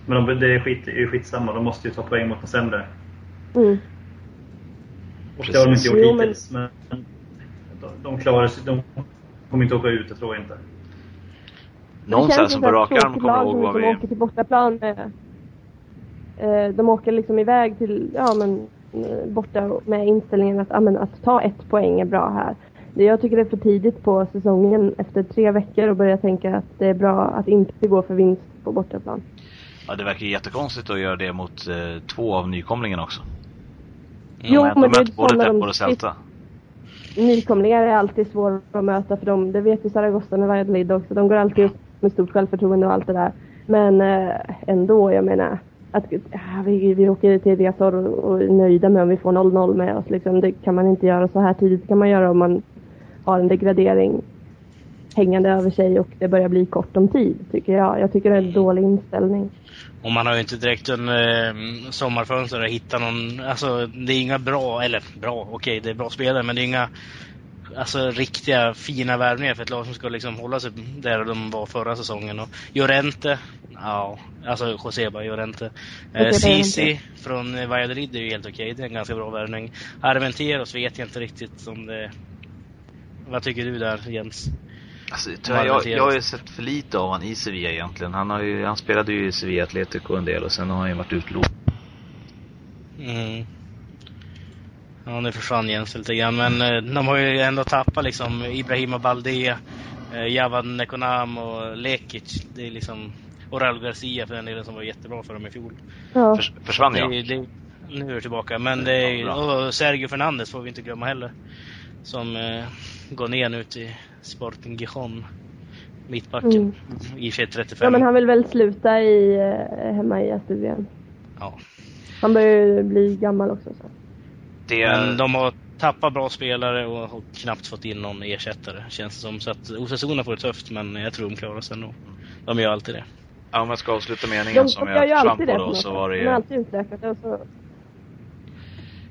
S3: Men de, det är, skit, det är ju skitsamma, de måste ju ta poäng mot de sämre.
S2: Mm.
S3: Och det har de inte gjort
S2: Jo, men-
S3: hittills. Men de, de klarar sig, de kommer inte åka ut, det tror jag inte.
S1: Någon
S2: Det känns
S1: som på rak arm kommer ihåg
S2: som
S1: vad vi...
S2: åker till bortaplan. Eh, de åker liksom iväg till, ja men eh, borta med inställningen att, ja, men, att ta ett poäng är bra här. Jag tycker det är för tidigt på säsongen efter tre veckor och börja tänka att det är bra att inte gå för vinst på bortaplan.
S1: Ja, det verkar jättekonstigt att göra det mot eh, två av nykomlingarna också.
S2: Jo,
S1: de,
S2: men
S1: de
S2: det är
S1: både Depor och Celta.
S2: Nykomlingar är alltid svåra att möta för de, det vet ju Zaragoza när Valladolid också. De går alltid upp med stort självförtroende och allt det där. Men eh, ändå, jag menar. Att, ja, vi, vi åker till Riazor och, och är nöjda med om vi får 0-0 med oss. Liksom. Det kan man inte göra så här tidigt. Kan man göra om man har en degradering hängande över sig och det börjar bli kort om tid, tycker jag. Jag tycker det är en dålig inställning.
S4: Och man har ju inte direkt en eh, sommarfönster att hitta någon, alltså det är inga bra, eller bra, okej okay, det är bra spelare men det är inga alltså riktiga fina värvningar för ett lag som ska liksom hålla sig där de var förra säsongen. Och Llorente, ja, alltså Joseba Llorente. Eh, Sisi från Valladolid är ju helt okej, okay. det är en ganska bra värvning. Armenteros vet jag inte riktigt om det... Vad tycker du där Jens?
S1: Alltså, jag, jag, jag har ju sett för lite av honom i Sevilla egentligen. Han, har ju, han spelade ju i Sevilla Atletico en del och sen har han ju varit utlånad.
S4: Mm. Ja, nu försvann Jens lite grann. Men eh, de har ju ändå tappat liksom Ibrahima Balde, eh, Javan Nekonam och Lekic. Det är liksom, och Raul Garcia för den delen som var jättebra för dem i fjol.
S2: Ja.
S1: Förs, försvann
S4: Det,
S1: jag?
S4: det, nu är det tillbaka. Men det är,
S1: Ja,
S4: och Sergio Fernandes får vi inte glömma heller. Som eh, går ner nu till Sporting Gijon. Mittbacken.
S2: Mm.
S4: I 35.
S2: Ja, men han vill väl sluta i, eh, hemma i Asturien.
S4: Ja.
S2: Han börjar ju bli gammal också. Så.
S1: Det,
S4: Men de har tappat bra spelare och har knappt fått in någon ersättare känns det som. Så att Osasuna får det tufft men jag tror de klarar sig ändå. De gör alltid det.
S1: ja, om jag ska avsluta meningen
S2: De,
S1: som
S2: de ju
S1: jag
S2: det.
S1: då så var det
S2: De är
S1: ju
S2: alltid utökade och så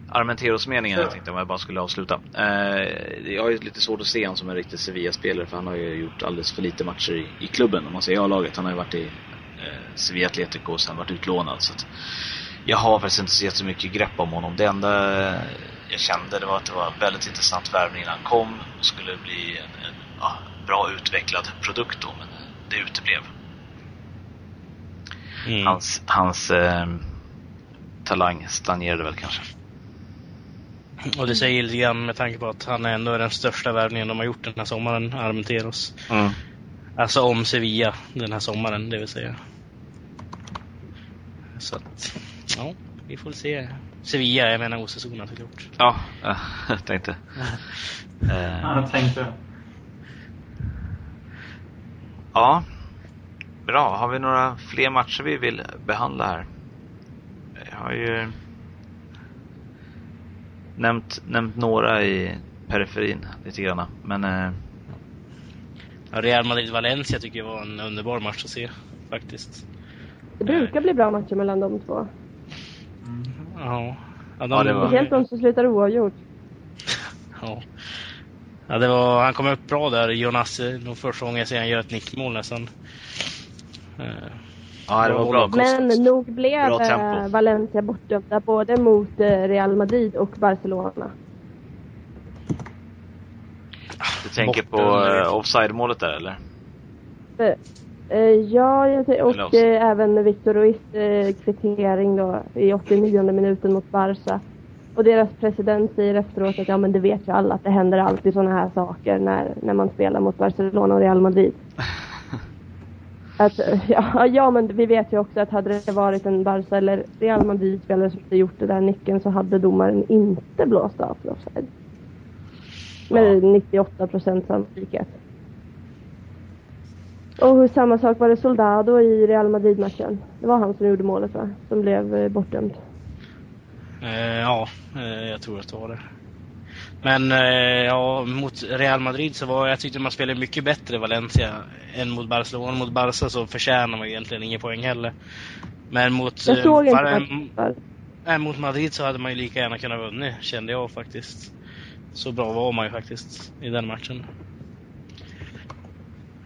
S1: Armenteros-meningen jag tänkte om jag bara skulle avsluta. Eh, jag har ju lite svårt att se honom som en riktig Sevilla-spelare för han har ju gjort alldeles för lite matcher i, i klubben om man säger A-laget. Han har ju varit i eh, Sevilla Atletico och sen varit utlånad. Så att jag har faktiskt inte så mycket grepp om honom. Det enda jag kände det var att det var en väldigt intressant värvning när han kom och skulle bli en, en ja, bra utvecklad produkt då, men det uteblev.
S4: Mm.
S1: Hans, hans eh, talang stagnerade väl kanske.
S4: Och det säger lite grann med tanke på att han ändå är den största värvningen de har gjort den här sommaren, Armenteros.
S1: Mm.
S4: Alltså om Sevilla den här sommaren, det vill säga. Så att, ja, vi får se. Sevilla, jag menar Osasuna såklart.
S1: Ja, jag tänkte. Eh,
S3: Ja, jag tänkte.
S1: Ja. Bra. Har vi några fler matcher vi vill behandla här? Jag har ju nämnt, nämnt några i periferin lite grann. Men eh,
S4: Ja, Real Madrid-Valencia tycker jag var en underbar match att se, faktiskt.
S2: Det brukar bli bra matcher mellan de två.
S4: Ja. Ja,
S1: Ja, det var-
S2: Speciellt de som slutar oavgjort.
S4: Ja. Ja, det var, han kom upp bra där, Jonas, nog första gången jag ser han gör ett nickmål nästan. Eh,
S1: ja, det var bra.
S2: Men nog blev eh, Valencia bortdömda både mot eh, Real Madrid och Barcelona.
S1: Du tänker på offside-målet där eller?
S2: Eh, ja, och eh, även Victor Ruiz eh, kvittering då i 89 minuten mot Barca. Och deras president säger efteråt att ja men det vet ju alla att det händer alltid sådana här saker när, när man spelar mot Barcelona och Real Madrid. Att, ja, ja men vi vet ju också att hade det varit en Barca eller Real Madrid-spelare som hade gjort det där nicken så hade domaren inte blåst av för offside. Med 98 procent sannolikhet. Och samma sak var det Soldado i Real Madrid-matchen. Det var han som gjorde målet va? Som blev eh, bortdömd.
S4: Eh, ja, eh, jag tror att det var det. Men eh, ja, mot Real Madrid så var jag tyckte man spelade mycket bättre Valencia än mot Barcelona. Mot Barca så förtjänar man egentligen ingen poäng heller. Men mot,
S2: Jag
S4: eh,
S2: såg inte
S4: Var- nej, mot Madrid så hade man ju lika gärna kunnat vunnit, kände jag faktiskt. Så bra var man ju faktiskt i den matchen.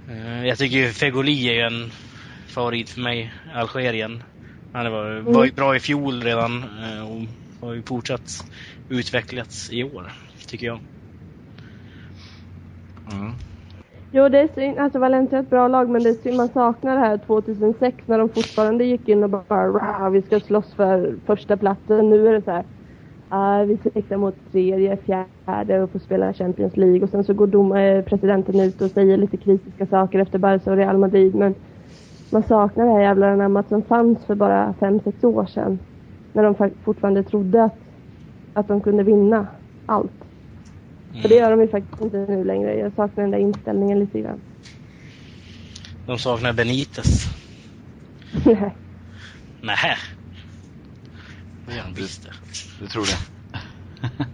S4: Eh, jag tycker ju Fegoli är ju en favorit för mig, Algerien. Han var, var ju bra i fjol redan eh, och har ju fortsatt utvecklats i år, tycker jag.
S1: Mm.
S2: Jo, det är synd. Alltså Valencia är ett bra lag, men det är synd man saknar det här 2006 när de fortfarande gick in och bara "Rah, vi ska slåss för första platsen. Nu är det så här. "Ah, vi siktar mot tredje, fjärde och får spela Champions League. Och sen så går dom, eh, presidenten ut och säger lite kritiska saker efter Barca och Real Madrid. Men man saknar det här jävla anammat som fanns för bara fem sex år sedan. När de fa- fortfarande trodde att, att de kunde vinna allt. För det gör de ju faktiskt inte nu längre. Jag saknar den där inställningen lite grann.
S4: De saknar Benitez.
S2: Nej.
S4: Nej. Det gör de visst det.
S1: Du tror det?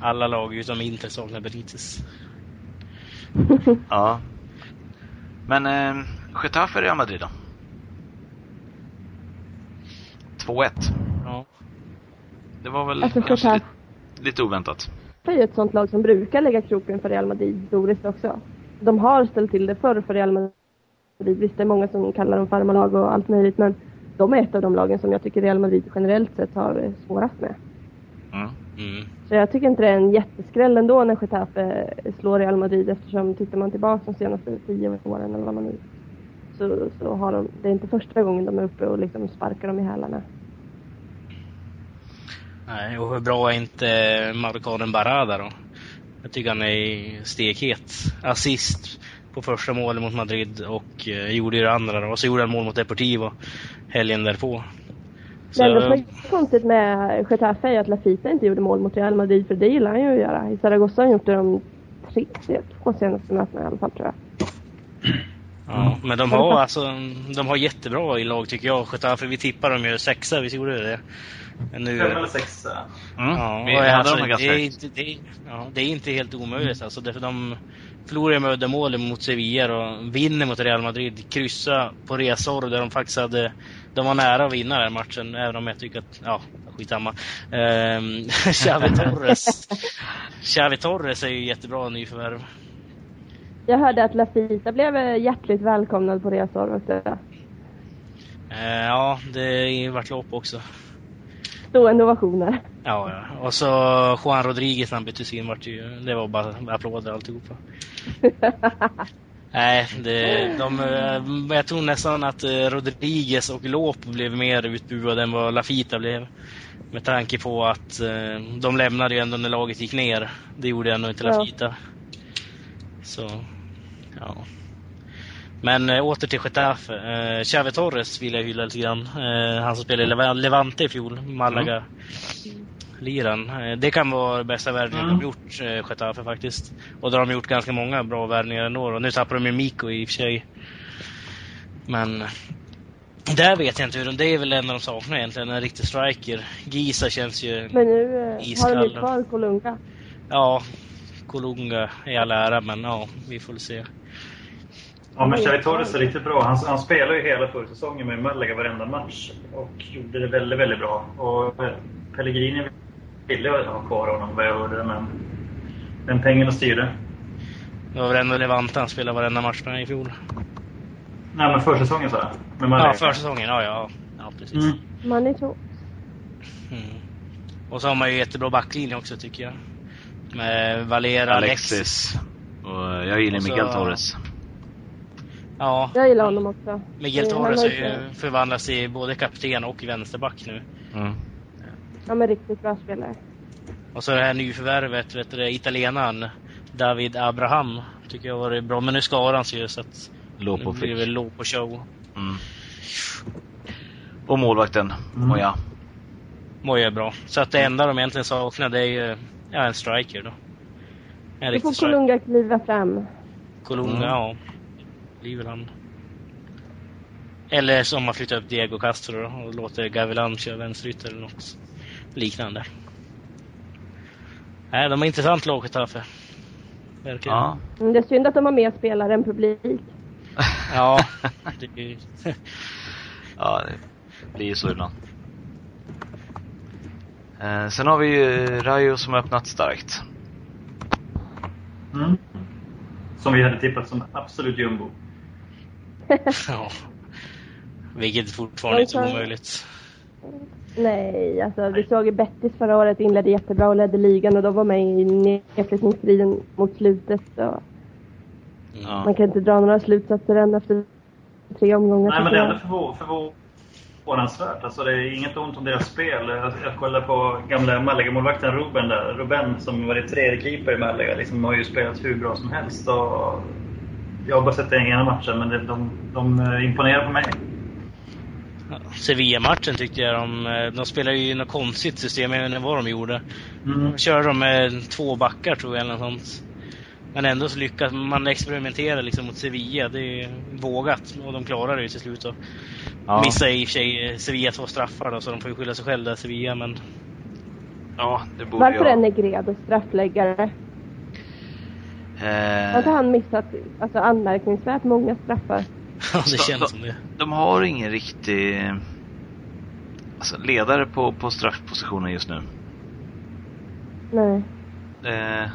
S4: Alla lag utom Inter saknar Benitez.
S1: Ja. Men eh, Getafe Real Madrid då? 2-1.
S4: Ja.
S1: Det var väl
S2: Alltså,
S1: kanske
S2: Getafe-
S1: lite, lite oväntat.
S2: Det är ju ett sånt lag som brukar lägga kroken för Real Madrid historiskt också. De har ställt till det förr för Real Madrid. Visst, det är många som kallar dem farmarlag och allt möjligt, men de är ett av de lagen som jag tycker Real Madrid generellt sett har eh, svårast med.
S1: Mm.
S4: Mm.
S2: Så jag tycker inte det är en jätteskräll ändå när Getafe slår Real Madrid eftersom tittar man tillbaka de senaste tio åren eller vad man nu så, så har de, det är inte första gången de är uppe och liksom sparkar dem i hälarna.
S4: Nej, och hur bra är inte marockanen Barada då? Jag tycker han är stekhet. Assist på första målet mot Madrid och eh, gjorde ju det andra då. Och så gjorde han mål mot Deportivo helgen därpå.
S2: Det enda
S4: Så,
S2: som är konstigt med Getafe är att Lafita inte gjorde mål mot Real Madrid för det gillar han ju att göra. I Zaragoza har han gjort det de tre, två senaste mötena i alla fall tror jag.
S4: ja, men de har alltså, de har jättebra i lag tycker jag. Getafe, vi tippar dem ju sexa, vi gjorde det. Men Nu,
S3: Fem eller sexa.
S1: Mm.
S4: Ja,
S1: vi hade
S4: alltså,
S1: dem ganska
S4: det, är det, är- ja, det är inte helt omöjligt alltså. Därför de förlorade med uddamål mot Sevilla och vinner mot Real Madrid. Kryssa på resor där de faktiskt hade... De var nära att vinna den matchen, även om jag tycker att... Ja, skitsamma. Ehm, Xavi Torres. Xavi Torres är ju jättebra nyförvärv.
S2: Jag hörde att Lafita blev hjärtligt välkomnad på resor och det.
S4: Eh, ja, det vart lopp också.
S2: Stående ovationer.
S4: Ja, ja. Och så Juan Rodriguez när han byttes in vart ju... Det var bara applåder alltihopa. Nej, det, de, eh, jag tror nästan att eh, Rodriguez och Lopo blev mer utbuade än vad Lafita blev. Med tanke på att eh, de lämnade ju ändå när laget gick ner. Det gjorde ändå inte
S2: Ja.
S4: Lafita. Så, ja. Men äh, åter till Getafe. Uh, Xavi Torres vill jag hylla lite grann. Eh, han som spelade i Leva- Levante i fjol, Malaga. Liran. Eh, Det kan vara bästa värvningen
S3: Mm.
S4: de gjort, eh, Getafe faktiskt. Och då har de gjort ganska många bra värvningar ändå. Och nu tappar de ju Miko i och för sig. Men där vet jag inte hur de, det är väl en av de saknar egentligen, en riktig striker. Gisa känns ju,
S2: Men nu eh, har de ju
S4: Iskall.
S2: kvar Kolunga.
S4: ja, Kolunga i all ära, men ja, vi får se.
S3: Ja, men Xavi Torres är riktigt bra. Han, han spelade ju hela försäsongen med Malaga varenda match och gjorde det väldigt, väldigt bra. Och eh, Pellegrini ville ju ha kvar honom vad jag hörde, men den pengarna styrde.
S4: Det var väl ändå Levante han spelade varenda match med i fjol.
S3: Nej, men försäsongen sa jag. Med Malaga.
S4: Ja, försäsongen, ja, ja. Ja, precis.
S3: Mm.
S2: Talks.
S4: Mm. Och så har man ju jättebra backlinje också tycker jag. Med Valera, Alexis.
S1: Alexis. Och jag gillar
S4: Och så-
S1: Miguel Torres.
S4: Ja,
S2: Jag gillar honom också.
S4: Miguel
S2: Eh, han
S4: Torres förvandlats till både kapten och vänsterback nu.
S1: Mm.
S2: Ja men riktigt bra spelare.
S4: Och så det här nyförvärvet, vet du, italienaren David Abraham. Tycker jag varit bra. Men nu skadar han sig ju så att
S1: Lopo
S4: nu blir det väl låg på show.
S1: Mm. Och målvakten,
S3: Mm.
S1: Moja.
S4: Moja är bra. Så att det enda de egentligen saknar det är ju ja, en striker då. En
S2: Nu får. Kolunga kliva fram.
S4: Kolunga,
S1: Mm.
S4: ja. Blir väl han. Eller som man flyttar upp Diego Castro och låter Gavilan köra vänsterytter eller något liknande. Nej, de har intressant lag Getafe. Verkligen.
S1: Ja.
S2: Mm, Det är synd att de har mer spelare än publik.
S4: Ja, det är ju...
S1: ja, det blir ju så ibland. Eh, sen har vi ju Rayo som har öppnat starkt.
S3: Mm. Som vi hade tippat som absolut jumbo.
S4: ja. Vilket fortfarande inte är omöjligt.
S2: Nej, alltså vi såg ju Betis förra året inledde jättebra och ledde ligan och de var med i nedflyttningsstriden mot slutet. Så.
S1: Ja.
S2: man kan inte dra några slutsatser än efter tre omgångar.
S3: Nej, men det är ändå förvå- förvånansvärt. Alltså, det är inget ont om deras spel. Jag, jag kollar på gamla Malaga-målvakten Ruben där. Ruben som var tredje keeper i Malaga liksom, har ju spelat hur bra som helst. Och jag har bara sett den ena matchen, men det, de, de eh, imponerar på mig.
S4: Sevilla-matchen tyckte jag de... eh, De spelade ju något konstigt system, jag vet inte vad de gjorde.
S3: Mm.
S4: Körde de med två backar tror jag eller något sånt. Men ändå så lyckas man experimentera liksom mot Sevilla. Det är vågat och de klarar det ju till slut. Då.
S1: Ja.
S4: Missar i och för sig eh, Sevilla två straffar då, så de får ju skylla sig själva där Sevilla. Men
S1: Ja, det borde
S2: Varför är
S1: jag.
S2: Negredo straffläggare? Har inte
S1: Eh,
S2: han missat alltså, anmärkningsvärt många straffar?
S4: Ja, det känns som det.
S1: de har ingen riktig alltså, ledare på, på straffpositionen just nu.
S2: Nej.
S1: Eh,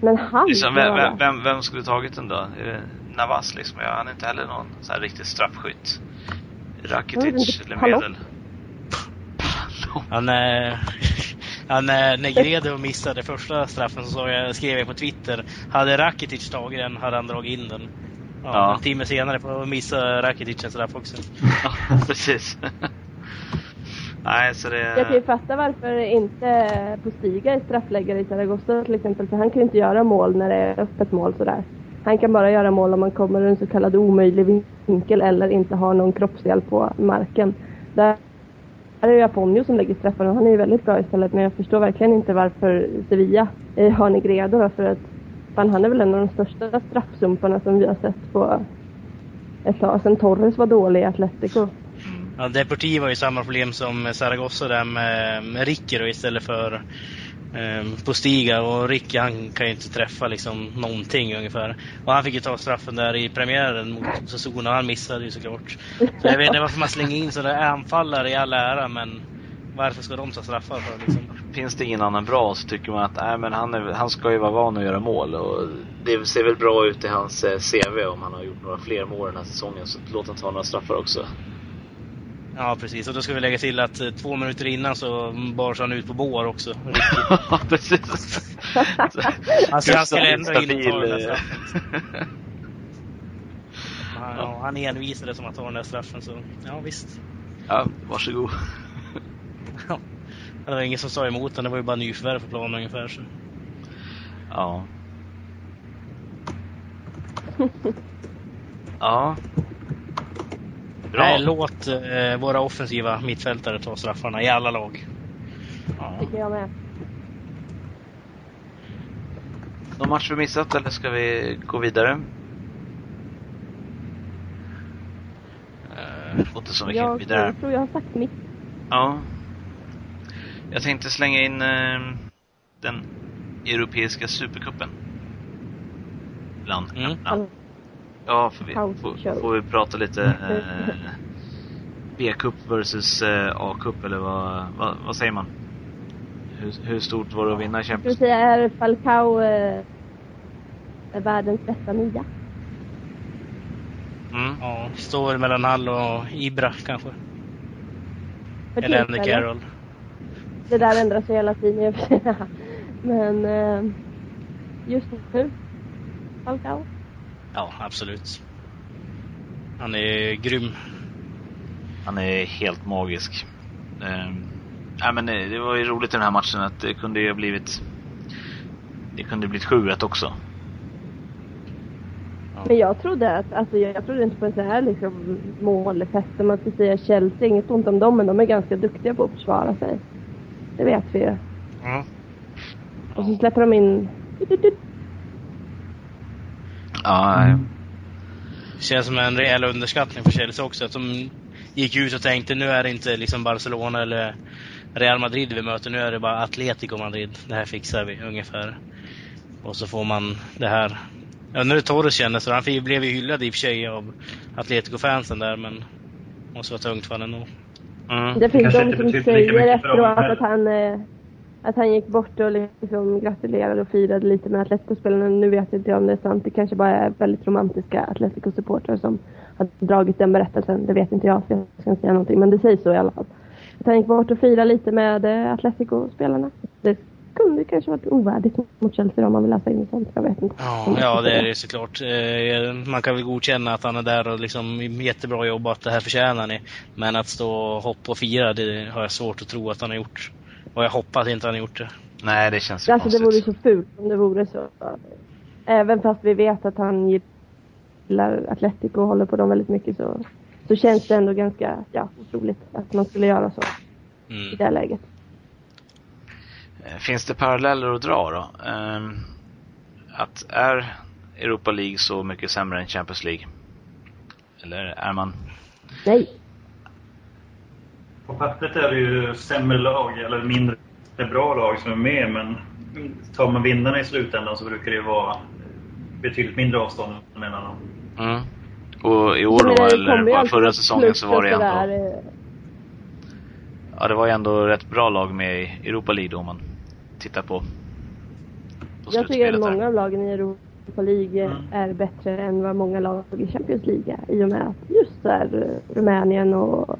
S2: Men han
S1: liksom, vem, vem, vem, vem skulle tagit den då? Är det Navas liksom? Ja, han är inte heller någon så här riktig straffskytt. Rakitic eller medel. Palop.
S4: Ja, när, ja, när, när Gredo missade första straffen så jag, skrev jag på Twitter. Hade Rakitic tagit den hade han dragit in den. Ja,
S1: Ja.
S4: En timme senare får missa Rakitic en straff också.
S1: Ja, precis. Nej, så det...
S2: Jag kan ju fatta varför inte Postiga är straffläggare i Zaragoza till exempel. För han kan ju inte göra mål när det är öppet mål sådär. Han kan bara göra mål om man kommer ur en så kallad omöjlig vinkel eller inte har någon kroppsdel på marken. Där här är det Aponio som lägger straffar och han är ju väldigt bra istället. Men jag förstår verkligen inte varför Sevilla har Negredo då, för att fan, han är väl en av de största straffsumparna som vi har sett på ett tag. Sen Torres var dålig i Atletico.
S4: Ja, Deportivo har ju samma problem som Zaragoza där med, med Ricker istället för Ehm, på Stiga, Och Ricky han kan ju inte träffa liksom någonting ungefär. Och han fick ju ta straffen där i premiären mot Sassuolo och han missade ju såklart. Så jag vet inte varför man slänger in sådana anfallare i all ära men varför ska de ta straffar för liksom?
S1: Finns det ingen annan bra så tycker man att nej, men han, är, han ska ju vara van att göra mål. Och det ser väl bra ut i hans eh, CV om han har gjort några fler mål den här säsongen. Så låt han ta några straffar också.
S4: Ja precis, och då ska vi lägga till att eh, två minuter innan så bars han ut på bår också.
S1: Ja, precis.
S4: Alltså han skulle ändå in och ta den där straffen. Han, ja, han envisades som att ta den där straffen så, ja visst.
S1: ja, varsågod.
S4: Ja. Det var ingen som sa emot den, det var ju bara nyförvärv på planen ungefär. Så.
S1: Ja. Ja. Bra.
S4: Nej, låt eh, våra offensiva mittfältare ta straffarna i alla lag.
S1: Ja.
S2: Tycker jag med.
S1: Någon match vi missat eller ska vi gå vidare?
S4: Eh,
S1: Låter som vi kan gå
S2: Jag
S1: vidare.
S2: tror jag har sagt mitt.
S1: Ja. Jag tänkte slänga in eh, den europeiska supercupen. Bland
S4: Mm.
S1: Ja, för vi, får, får vi prata lite eh, B-cup versus eh, A-cup eller vad, vad, vad säger man? Hur, hur stort var det att vinna
S2: Ska vi
S1: Champions
S2: säga är Falcao eh, är världens bästa nia?
S1: mm.
S4: ja, står mellan Hall och Ibra kanske.
S2: För
S4: Eller Andy. Carroll.
S2: Det där ändras ju hela tiden. Men eh, just nu, Falcao.
S4: Ja, absolut. Han är grym.
S1: Han är helt magisk. Eh, ja, men det, det var ju roligt i den här matchen att det kunde ju ha blivit det kunde ha blivit 7-1 också.
S2: Men jag trodde att, alltså jag trodde inte på en så här liksom målfest som man ska säga Chelsea, inget ont om dem men de är ganska duktiga på att försvara sig. Det vet vi ju.
S1: Mm.
S2: Och så släpper de in
S1: Ja,
S4: Mm. Känns som en rejäl underskattning för Chelsea också. Att de gick ut och tänkte nu är det inte liksom Barcelona eller Real Madrid vi möter. Nu är det bara Atletico Madrid. Det här fixar vi ungefär. Och så får man det här. Ja, nu är det Torres kändes så. Han blev ju hyllad i och för sig av Atletico-fansen där men måste vara tungt för honom ändå.
S1: mm.
S2: Det finns de som säger efteråt att han, eh, att han gick bort och liksom gratulerade och firade lite med Atletico-spelarna. Nu vet inte jag om det är sant. Det kanske bara är väldigt romantiska Atletico-supportrar som har dragit den berättelsen. Det vet inte jag, så jag ska inte säga någonting. Men det sägs så i alla fall. Att han gick bort och firade lite med eh, Atletico-spelarna. Det kunde kanske varit ovärdigt mot Chelsea om man vill läsa in sånt. Jag vet inte.
S4: Ja, ja det är det såklart. Eh, man kan väl godkänna att han är där och liksom jättebra jobbat, det här förtjänar ni. Men att stå och hoppa och fira, det har jag svårt att tro att han har gjort. Och jag hoppas inte han har gjort det.
S1: Nej, det känns ju
S2: Alltså det vore
S1: konstigt.
S2: så fult om det vore så. Även fast vi vet att han gillar Atletico och håller på dem väldigt mycket så, så känns det ändå ganska ja, otroligt att man skulle göra så i
S4: Mm.
S2: det här läget.
S1: Eh, Finns det paralleller att dra då? Ehm, att är Europa League så mycket sämre än Champions League? Eller är man...
S2: Nej,
S3: På pappret är det ju sämre lag, eller mindre bra lag som är med, men tar man vinnarna i slutändan så brukar det ju vara betydligt mindre avstånd mellan dem.
S1: Mm. Och i år då, eller bara förra säsongen så var det ändå...
S2: eh,
S1: Ja, det var ju ändå rätt bra lag med i Europa League då om man tittar på, på
S2: Jag tycker att många av lagen i Europa League
S3: Mm.
S2: är bättre än vad många lag i Champions League är. I och med att just där eh, Rumänien och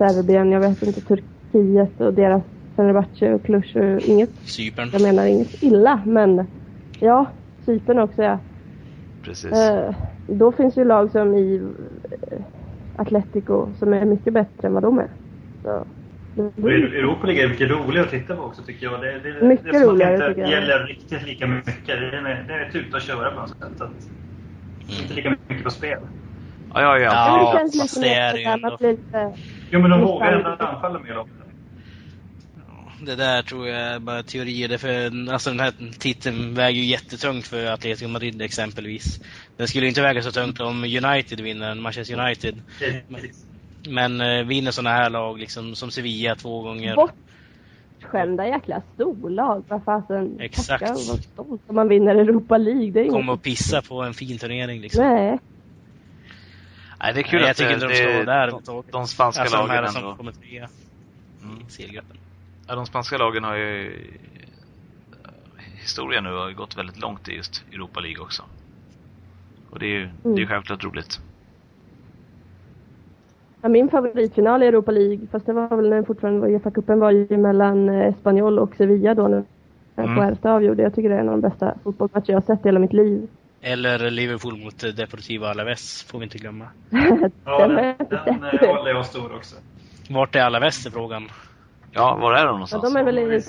S2: Serbien, jag vet inte, Turkiet och deras Fenerbahce och Cluj. och Inget,
S4: Cypern.
S2: jag menar inget illa, men ja, Cypern också ja.
S1: Precis.
S2: Eh, då finns ju lag som i eh, Atletico som är mycket bättre än vad de är. Så,
S3: Europa League är mycket roligare att titta på också tycker jag. Det, det,
S2: Mycket
S3: det är som
S2: roligare,
S3: att det
S2: tycker
S3: inte
S2: jag.
S3: gäller riktigt lika mycket. Det är, det är ett ute och köra på något sätt. Att, Inte lika mycket på spel.
S1: Ja, ja, ja.
S4: Ja,
S2: Men det känns
S4: fast
S2: lite
S4: det är ändå-
S2: man blir lite...
S3: Jo men de vågar
S2: det.
S3: ändå anfalla mer också.
S4: Det där tror jag är bara teorier. Därför, alltså den här titeln väger ju jättetungt för Atletico Madrid exempelvis. Den skulle inte väga så tungt om United vinner, Manchester United.
S3: Precis.
S4: Men eh, vinner sådana här lag liksom, som Sevilla två gånger.
S2: Bortskämda jäkla storlag. Vad fasen.
S4: Exakt.
S2: Tacka var stolt om man vinner Europa League. Det är
S4: Komma
S2: inget...
S4: och pissa på en fin turnering liksom.
S2: Nej.
S1: Nej, det är kul
S4: Nej, jag
S1: att
S4: tycker inte de ska vara där
S1: de, de spanska
S4: Alltså de
S1: lagen
S4: här som
S1: ändå.
S4: kommer trea
S1: Mm.
S4: i.
S1: Ja, de spanska lagen har ju historien nu har ju gått väldigt långt i just Europa League också. Och det är ju det är
S2: Mm.
S1: självklart roligt.
S2: Ja, min favoritfinal i Europa League, fast det var väl när den fortfarande var Uefa-cupen, var ju mellan eh, Espanyol och Sevilla då när
S1: Mm.
S2: mm. Puerta avgjorde. Jag tycker det är en av de bästa fotbollsmatcher jag har sett i hela mitt liv.
S4: Eller Liverpool mot Deportivo Alaves, får vi inte glömma.
S3: Ja,
S2: den
S3: den, eh, håller jag stor också.
S4: Vart är Alaves är frågan.
S1: Ja, var är de
S2: Ja,
S1: någonstans?
S2: de är väl i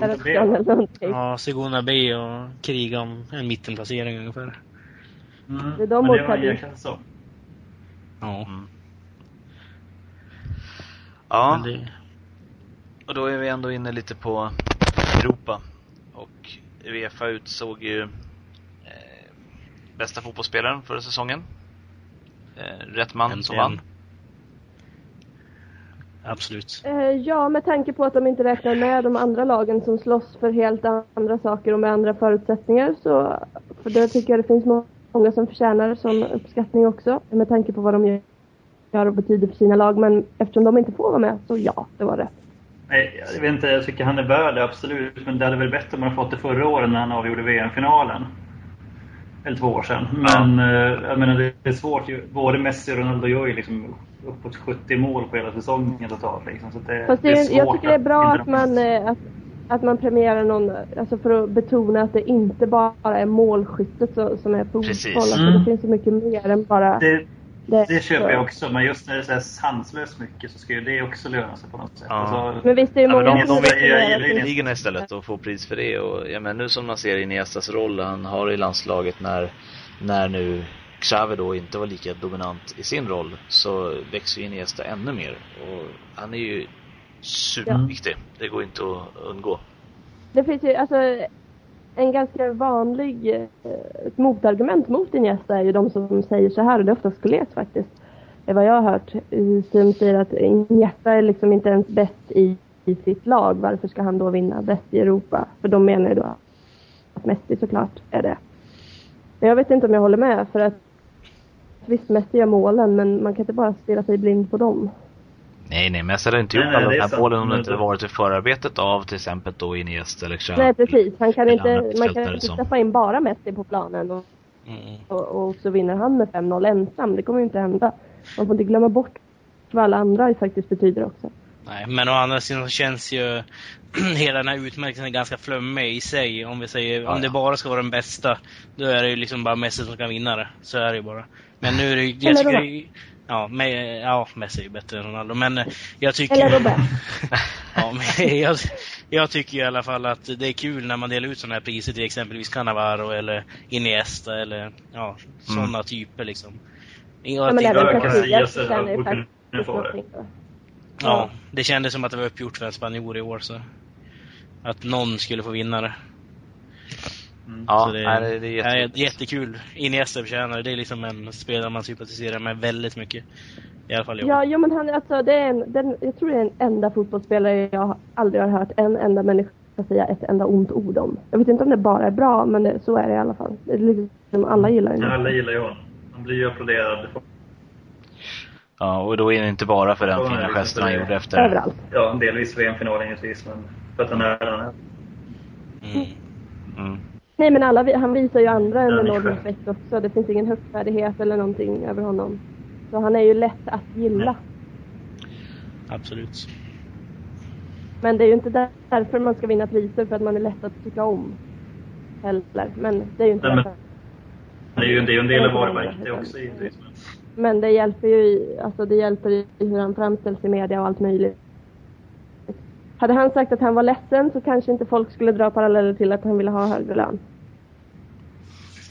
S2: Kazakstan eller någonting.
S4: Ja, Segona B och kriga om en mittenplacering ungefär.
S3: Mm.
S2: Det är de mot Cadiz.
S4: Ja.
S1: Mm. Ja,
S4: det,
S1: och då är vi ändå inne lite på Europa. Och Uefa utsåg ju bästa fotbollsspelaren förra säsongen. Eh, rätt man som vann.
S4: absolut.
S2: Eh, Ja, med tanke på att de inte räknar med de andra lagen som slåss för helt andra saker och med andra förutsättningar så för det tycker jag det finns må- många som förtjänar som uppskattning också med tanke på vad de gör och betyder för sina lag. Men eftersom de inte får vara med så ja, det var rätt.
S3: Nej, jag vet inte, jag tycker han är värd absolut. Men det hade väl bättre om han fått det förra året när han avgjorde VM-finalen. Eller två år sedan. Men eh, jag menar, det är svårt. ju. Både Messi och Ronaldo gör ju liksom uppåt 70 mål på hela säsongen totalt. Liksom. Så det,
S2: Fast det,
S3: det är svårt
S2: jag tycker det är bra
S3: inte
S2: att man, eh, att, att man premierar någon, alltså för att betona att det inte bara är målskyttet som är fotboll. Alltså
S3: Mm.
S2: det finns så mycket mer än bara
S3: Det,
S2: det.
S3: det köper jag också, men just när det är sanslöst mycket så ska ju det också löna sig på något sätt.
S1: Ja.
S3: Alltså,
S2: Men visst, det är
S1: Ja, men
S2: många
S1: de,
S2: som
S1: de
S3: jag-
S2: att-
S1: ligorna istället och få pris för det. Och ja, men nu som man ser Iniestas roll han har i landslaget när, när nu Xavi då inte var lika dominant i sin roll så växer Iniesta ännu mer. Och han är ju superviktig. Det går inte att undgå.
S2: Det finns ju alltså en ganska vanlig eh, ett motargument mot Iniesta är ju de som säger så här och det är oftast Gullet faktiskt. Det är vad jag har hört. Som säger att Iniesta är liksom inte ens bäst i, i sitt lag. Varför ska han då vinna bäst i Europa? För de menar ju då att Messi såklart är det. Men jag vet inte om jag håller med för att visst Messi gör målen men man kan inte bara stirra sig blind på dem.
S1: Nej, nej, Messi hade inte gjort
S3: nej,
S1: alla
S3: det
S1: de
S3: är
S1: här målen om det inte
S3: det-
S1: varit i förarbetet av till exempel då Iniesta eller Xavi.
S2: Nej precis, han kan inte, man kan inte släppa in bara Messi på planen och
S4: Mm.
S2: och, och så vinner han med 5-0 ensam. Det kommer ju inte hända. Man får inte glömma bort vad alla andra faktiskt betyder också.
S4: Nej, men å andra sidan så känns ju hela den här utmärkelsen ganska flummig i sig. Om vi säger,
S1: Ja,
S4: om det bara ska vara den bästa, då är det ju liksom bara Messi som kan vinna det. Så är det ju bara. Men nu är det ju, jag tycker, ja, men, ja, Messi är ju bättre än Ronaldo. Men eh, jag tycker...
S2: Eller Robert.
S4: ja, men jag, jag tycker i alla fall att det är kul när man delar ut sådana här priser till exempelvis Cannavaro eller Iniesta eller ja, sådana
S1: Mm.
S4: typer liksom. Jag
S2: Ja, men
S4: tycker-
S2: även Casillas förtjänar ju faktiskt någonting.
S4: Ja, det kändes som att det var uppgjort för en spanjor i år. Så. Att någon skulle få vinna det.
S1: Ja,
S4: så det,
S1: nej, det, är
S4: är
S1: jätteroligt.
S4: jättekul. Iniesta förtjänar det. Det är liksom en spelare man sympatiserar med väldigt mycket. I alla fall år.
S2: Ja, jo, men han, alltså, det är en, den, jag tror det är den enda fotbollsspelare jag aldrig har hört en enda människa ska säga ett enda ont ord om. Jag vet inte om det bara är bra, men det, så är det i alla fall. Det är liksom, alla gillar
S3: Ja,
S2: det.
S3: alla gillar ju honom. Han blir ju applåderad.
S1: Ja, och då är det inte bara för den
S3: Ja,
S1: fina gesten han gjorde efter.
S2: Överallt.
S3: Ja, delvis VM-finalen givetvis, men för att han är den han är.
S4: Mm.
S1: Mm.
S2: Nej men alla, han visar ju andra en enorm respekt också. Det finns ingen högfärdighet eller någonting över honom. Så han är ju lätt att gilla.
S4: Absolut.
S2: Men det är ju inte där- därför man ska vinna priser, för att man är lätt att tycka om. Heller. Men det är ju inte
S3: Nej,
S2: därför.
S3: Det är ju det är en del av varumärket också Men
S2: det hjälper ju i, alltså det hjälper i hur han framställs i media och allt möjligt. Hade han sagt att han var ledsen så kanske inte folk skulle dra paralleller till att han ville ha högre lön.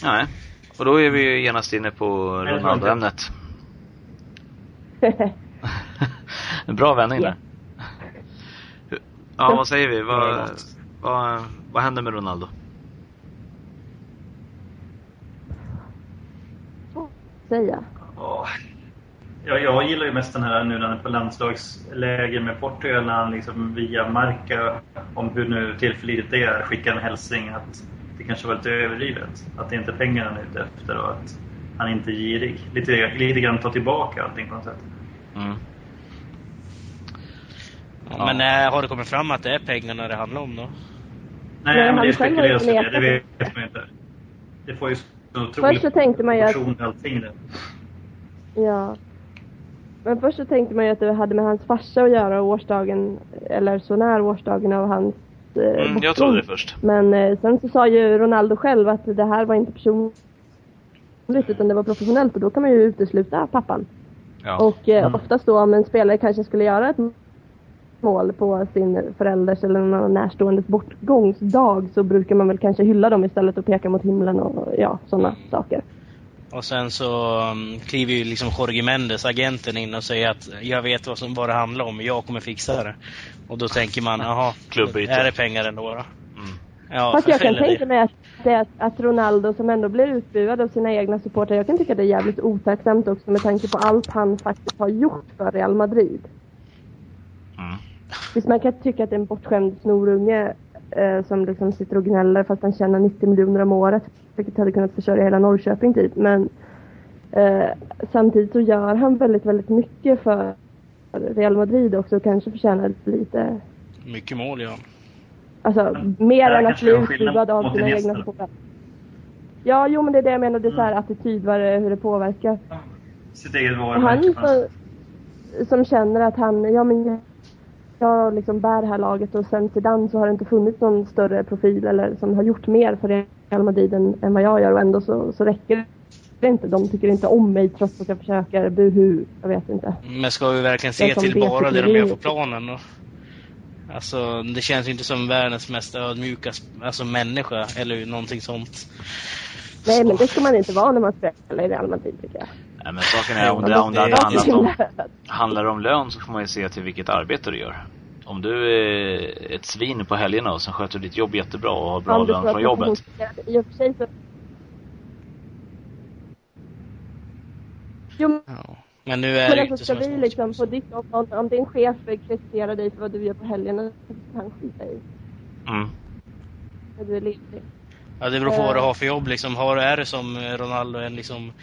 S1: Nej. Och då är vi ju genast inne på Ronaldo-ämnet. Bra vändning där. Ja, vad säger vi? Vad, vad, vad händer med Ronaldo?
S2: Säga.
S3: Ja. Ja, jag gillar ju mest den här nu när han är på landslagsläger med Portugal när han liksom via Marca, om hur nu tillförlitligt det är, skickar en hälsning att det kanske var lite överdrivet. Att det inte är pengar han är ute efter och att han inte är girig. Lite, lite grann ta tillbaka allting på något sätt.
S1: Mm.
S4: Ja, Men äh, har det kommit fram att det är pengarna det handlar om då?
S3: Nej,
S2: Nej,
S3: men det spekuleras
S2: ju
S3: det. Det vet man inte. Det får ju så
S2: Först
S3: otroligt
S2: så tänkte man ju att-
S3: allting det.
S2: Ja. Men först så tänkte man ju att det hade med hans farsa att göra och årsdagen, eller så när årsdagen av hans eh,
S1: Mm, jag trodde det först.
S2: Men eh, sen så sa ju Ronaldo själv att det här var inte personligt utan det var professionellt och då kan man ju utesluta pappan.
S1: Ja.
S2: Och eh,
S3: Mm.
S2: oftast då om en spelare kanske skulle göra ett mål på sin förälders eller någon närståendes bortgångsdag så brukar man väl kanske hylla dem istället och peka mot himlen och ja, sådana saker.
S4: Och sen så um, kliver ju liksom Jorge Mendes, agenten, in och säger att jag vet vad, som, vad det handlar om, jag kommer fixa det. Och då tänker man, jaha, är det pengar ändå då?
S1: Mm.
S4: Ja,
S2: Fast jag kan tänka mig att, att, att Ronaldo som ändå blir utbuad av sina egna supportrar, jag kan tycka det är jävligt otacksamt också med tanke på allt han faktiskt har gjort för Real Madrid.
S1: Mm.
S2: Visst man kan tycka att det är en bortskämd snorunge eh, som liksom sitter och gnäller fast han tjänar 90 miljoner om året. Vilket hade kunnat försörja hela Norrköping typ. Men eh, samtidigt så gör han väldigt, väldigt mycket för Real Madrid också och kanske förtjänar lite
S4: Mycket mål, ja.
S2: Alltså mer
S3: Där
S2: än att bli
S3: det
S2: utbuad av sina egna supportrar. Ja, jo men det är det jag menar. Det är så här
S3: Mm.
S2: attityd, vad det, hur det påverkar.
S3: Sitt eget
S2: Och han
S3: varumärke.
S2: som, som känner att han, ja men jag- liksom bär det här laget och sen Zidane så har det inte funnits någon större profil eller som har gjort mer för Real Madrid än, än vad jag gör och ändå så, så räcker det inte. De tycker inte om mig trots att jag försöker, buhu, jag vet inte.
S4: Men ska vi verkligen se till bara det de gör på planen då? Alltså, det känns ju inte som världens mest ödmjuka alltså, människa eller någonting sånt.
S2: Nej men det ska man inte vara när man spelar i Real Madrid tycker jag.
S1: Nej, men saken är om det, om det hade handlat om, handlar det om lön så får man ju se till vilket arbete du gör. Om du är ett svin på helgerna och sen sköter du ditt jobb jättebra och har bra lön från jobbet.
S2: I och för sig så... Jo, men
S4: Ja. Men nu är det ju
S2: alltså
S4: inte
S2: ska vi liksom på ditt jobb, om, om din chef kritiserar dig för vad du gör på helgerna, så kan han skita i
S1: Mm.
S2: när du är ledig.
S4: Ja, det beror på vad du har för jobb. Liksom, har, är du som Ronaldo en liksom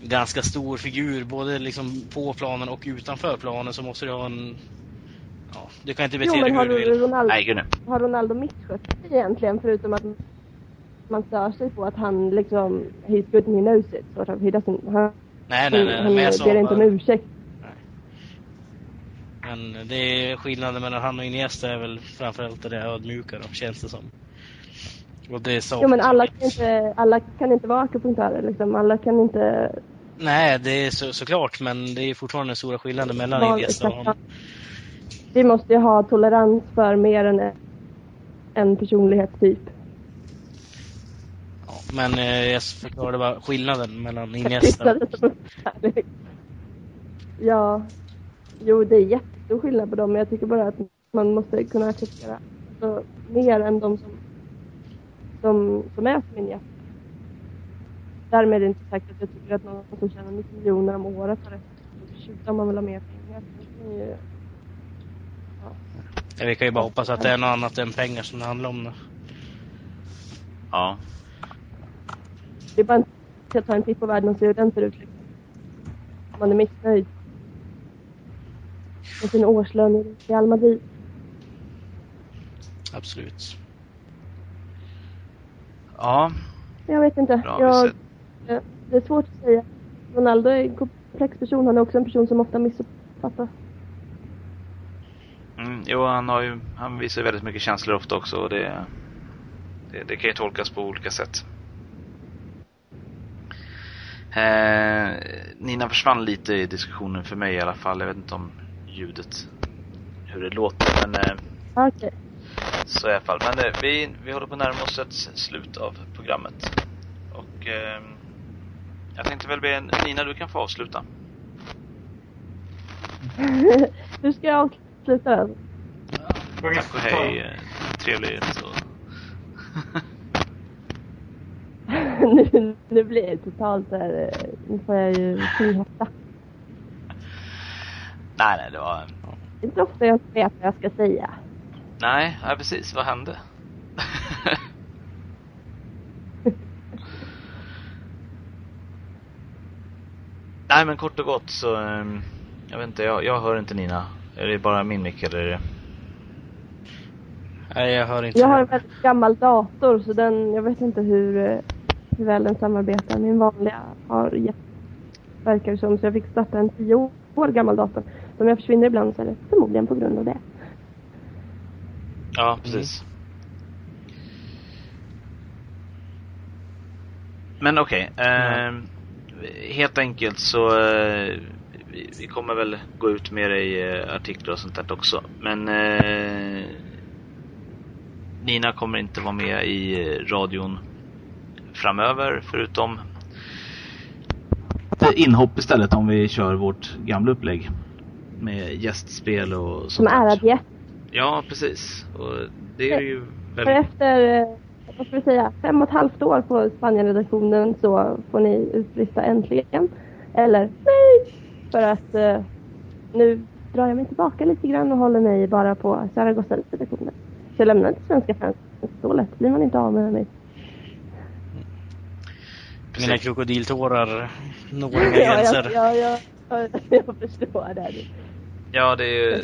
S4: ganska stor figur, både liksom på planen och utanför planen, så måste du ha en... Ja, du kan inte bete
S2: Jo
S4: dig hur du vill.
S2: Ronaldo,
S1: Nej, gud
S2: har Ronaldo misskött sig egentligen förutom att man stör sig på att han liksom, he's good and he knows it. Sort of. He doesn't, han,
S4: Nej, nej, nej.
S2: han
S4: Men
S2: ber inte om ursäkt.
S4: men det är skillnaden mellan han och Iniesta är väl framförallt det där ödmjuka då, känns det som. Och det är så.
S2: Jo men alla kan inte, alla kan inte vara akupunktörer liksom. Alla kan inte
S4: Nej, det är så, såklart, men det är fortfarande stora skillnader mellan Iniesta och honom.
S2: Vi måste ju ha tolerans för mer än en personlighetstyp.
S4: Ja, men eh, jag förklarade bara skillnaden mellan Iniesta
S2: uppkärlek. Ja, jo det är jättestor skillnad på dem men jag tycker bara att man måste kunna acceptera alltså, mer än de som, som, som är som Iniesta. Därmed är det inte sagt att jag tycker att någon som tjänar 90 miljoner om året har rätt att skjuta om man vill ha mer pengar.
S4: Vi kan ju bara hoppas att det är något annat än pengar som det handlar om. nu.
S1: Ja.
S2: Det är bara inte att ta en titt på världen och se hur den ser ut. Liksom. Man är missnöjd. Med sin årslön i Real Madrid.
S4: Absolut.
S1: Ja,
S2: Jag vet inte.
S1: bra.
S2: Jag, eh, det är svårt att säga. Ronaldo är en komplex person. Han är också en person som ofta missuppfattas.
S1: Jo, han, har ju, han visar väldigt mycket känslor ofta också och det, det, det kan ju tolkas på olika sätt. Eh, Nina försvann lite i diskussionen för mig i alla fall. Jag vet inte om ljudet, hur det låter, men eh,
S2: Okej.
S1: så i alla fall. Men eh, vi, vi håller på att närma oss ett slut av programmet. Och eh, jag tänkte väl be Nina, du kan få avsluta.
S2: Hur ska jag avsluta?
S1: Tack och hej. eh, Trevligt och...
S2: nu, nu blir det totalt så här. eh, Nu får jag ju finhäfta.
S1: nej, nej, det var...
S2: Det är inte ofta jag vet vad jag ska säga.
S1: Nej, nej precis. Vad hände? nej, men kort och gott så... ehm, Jag vet inte, jag, jag hör inte Nina. Är det bara min mick eller är det...
S4: Nej, jag hör inte.
S2: Jag har en väldigt gammal dator så den, jag vet inte hur, eh, hur väl den samarbetar. Min vanliga har gett, verkar som, så jag fick starta en tio år gammal dator. Så om jag försvinner ibland så är det förmodligen på grund av det.
S1: Ja, precis. Men okej. ehm, helt enkelt så... eh, vi, vi kommer väl gå ut med det i eh, artiklar och sånt där också. Men... eh, Nina kommer inte vara med i radion framöver förutom inhopp istället om vi kör vårt gamla upplägg. Med gästspel och sånt
S2: Som ärad gäst.
S1: Ja, precis. Och det är ju
S2: För
S1: väldigt...
S2: efter, eh, vad ska vi säga, fem och ett halvt år på Spanien-redaktionen så får ni utbrista äntligen. Eller nej! För att eh, nu drar jag mig tillbaka lite grann och håller mig bara på Zaragoza-redaktionen. Så jag lämnar inte svenska fans. Så lätt blir man inte av med mig.
S1: Precis.
S4: Mina krokodiltårar når inga
S2: ja,
S4: gränser.
S2: jag, ja, ja, jag förstår det.
S1: Ja, det är ju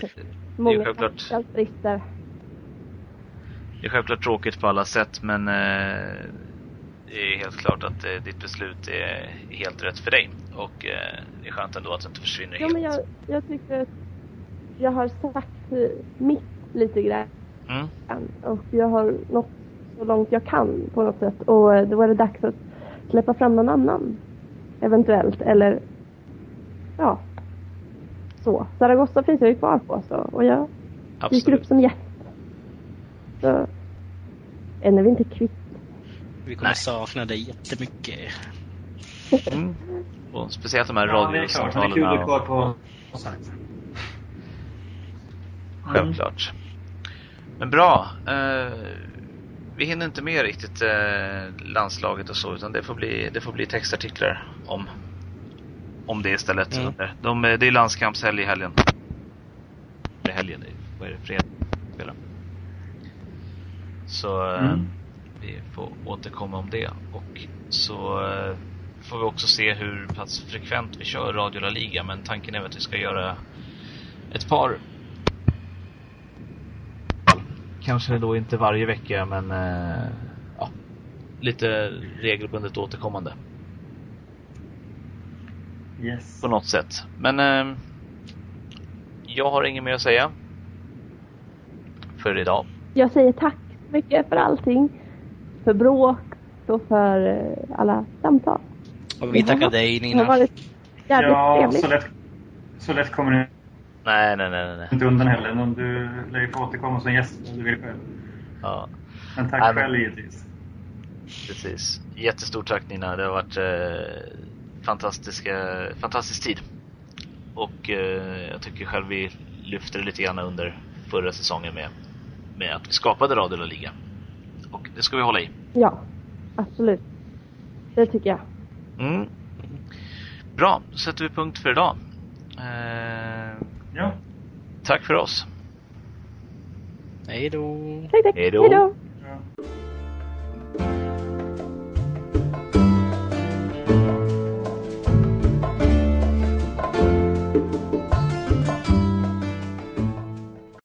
S2: Många
S1: självklart.
S2: brister.
S1: det är självklart tråkigt på alla sätt men eh, det är helt klart att eh, ditt beslut är helt rätt för dig. Och eh, det är skönt ändå att det inte försvinner
S2: Ja,
S1: helt.
S2: men jag, jag tycker att jag har sagt mitt lite grann.
S1: Mm.
S2: Och jag har nått så långt jag kan på något sätt. Och eh, då är det dags att släppa fram någon annan. Eventuellt. Eller ja. Så. Zaragoza finns jag ju kvar på. Så. Och jag dyker
S1: Absolut.
S2: upp som gäst. Så än är vi inte kvitt.
S4: Vi kommer
S1: Nej.
S4: sakna dig jättemycket.
S1: Mm. Och speciellt de här
S3: Ja, det är klart. Det är kul att
S1: radiosamtalen.
S3: vara kvar på... som sagt.
S1: Men bra. Eh, vi hinner inte med riktigt eh, landslaget och så utan det får bli, det får bli textartiklar om, om det istället.
S4: Mm.
S1: De, det är landskampshelg i helgen. Det är helgen, vad är det? Fredag? Så eh,
S3: Mm.
S1: vi får återkomma om det. Och så eh, får vi också se hur pass frekvent vi kör Radio La Liga. Men tanken är att vi ska göra ett par Kanske då inte varje vecka men eh, ja, lite regelbundet återkommande
S3: Yes.
S1: på något sätt. Men eh, jag har inget mer att säga för idag.
S2: Jag säger tack så mycket för allting. För bråk och för eh, alla samtal.
S4: Och vi tackar dig
S2: Det har
S4: Nina.
S2: varit jävligt
S3: Ja,
S2: trevligt.
S3: så lätt, så lätt kommer du
S1: Nej, nej, nej, nej,
S3: inte undan heller. Men Du lär ju få återkomma som gäst om du vill själv.
S1: Ja,
S3: Men tack
S1: Nej, men-
S3: själv givetvis.
S1: precis. Jättestort tack Nina. Det har varit eh, fantastiska, fantastisk tid. Och eh, jag tycker själv vi lyfte det lite grann under förra säsongen med, med att vi skapade Radio La Liga. Och det ska vi hålla i.
S2: Ja, absolut. Det tycker jag.
S1: Mm. Bra, då sätter vi punkt för idag. Eh,
S3: Ja,
S1: tack för oss.
S4: Hej då!
S1: Hej då.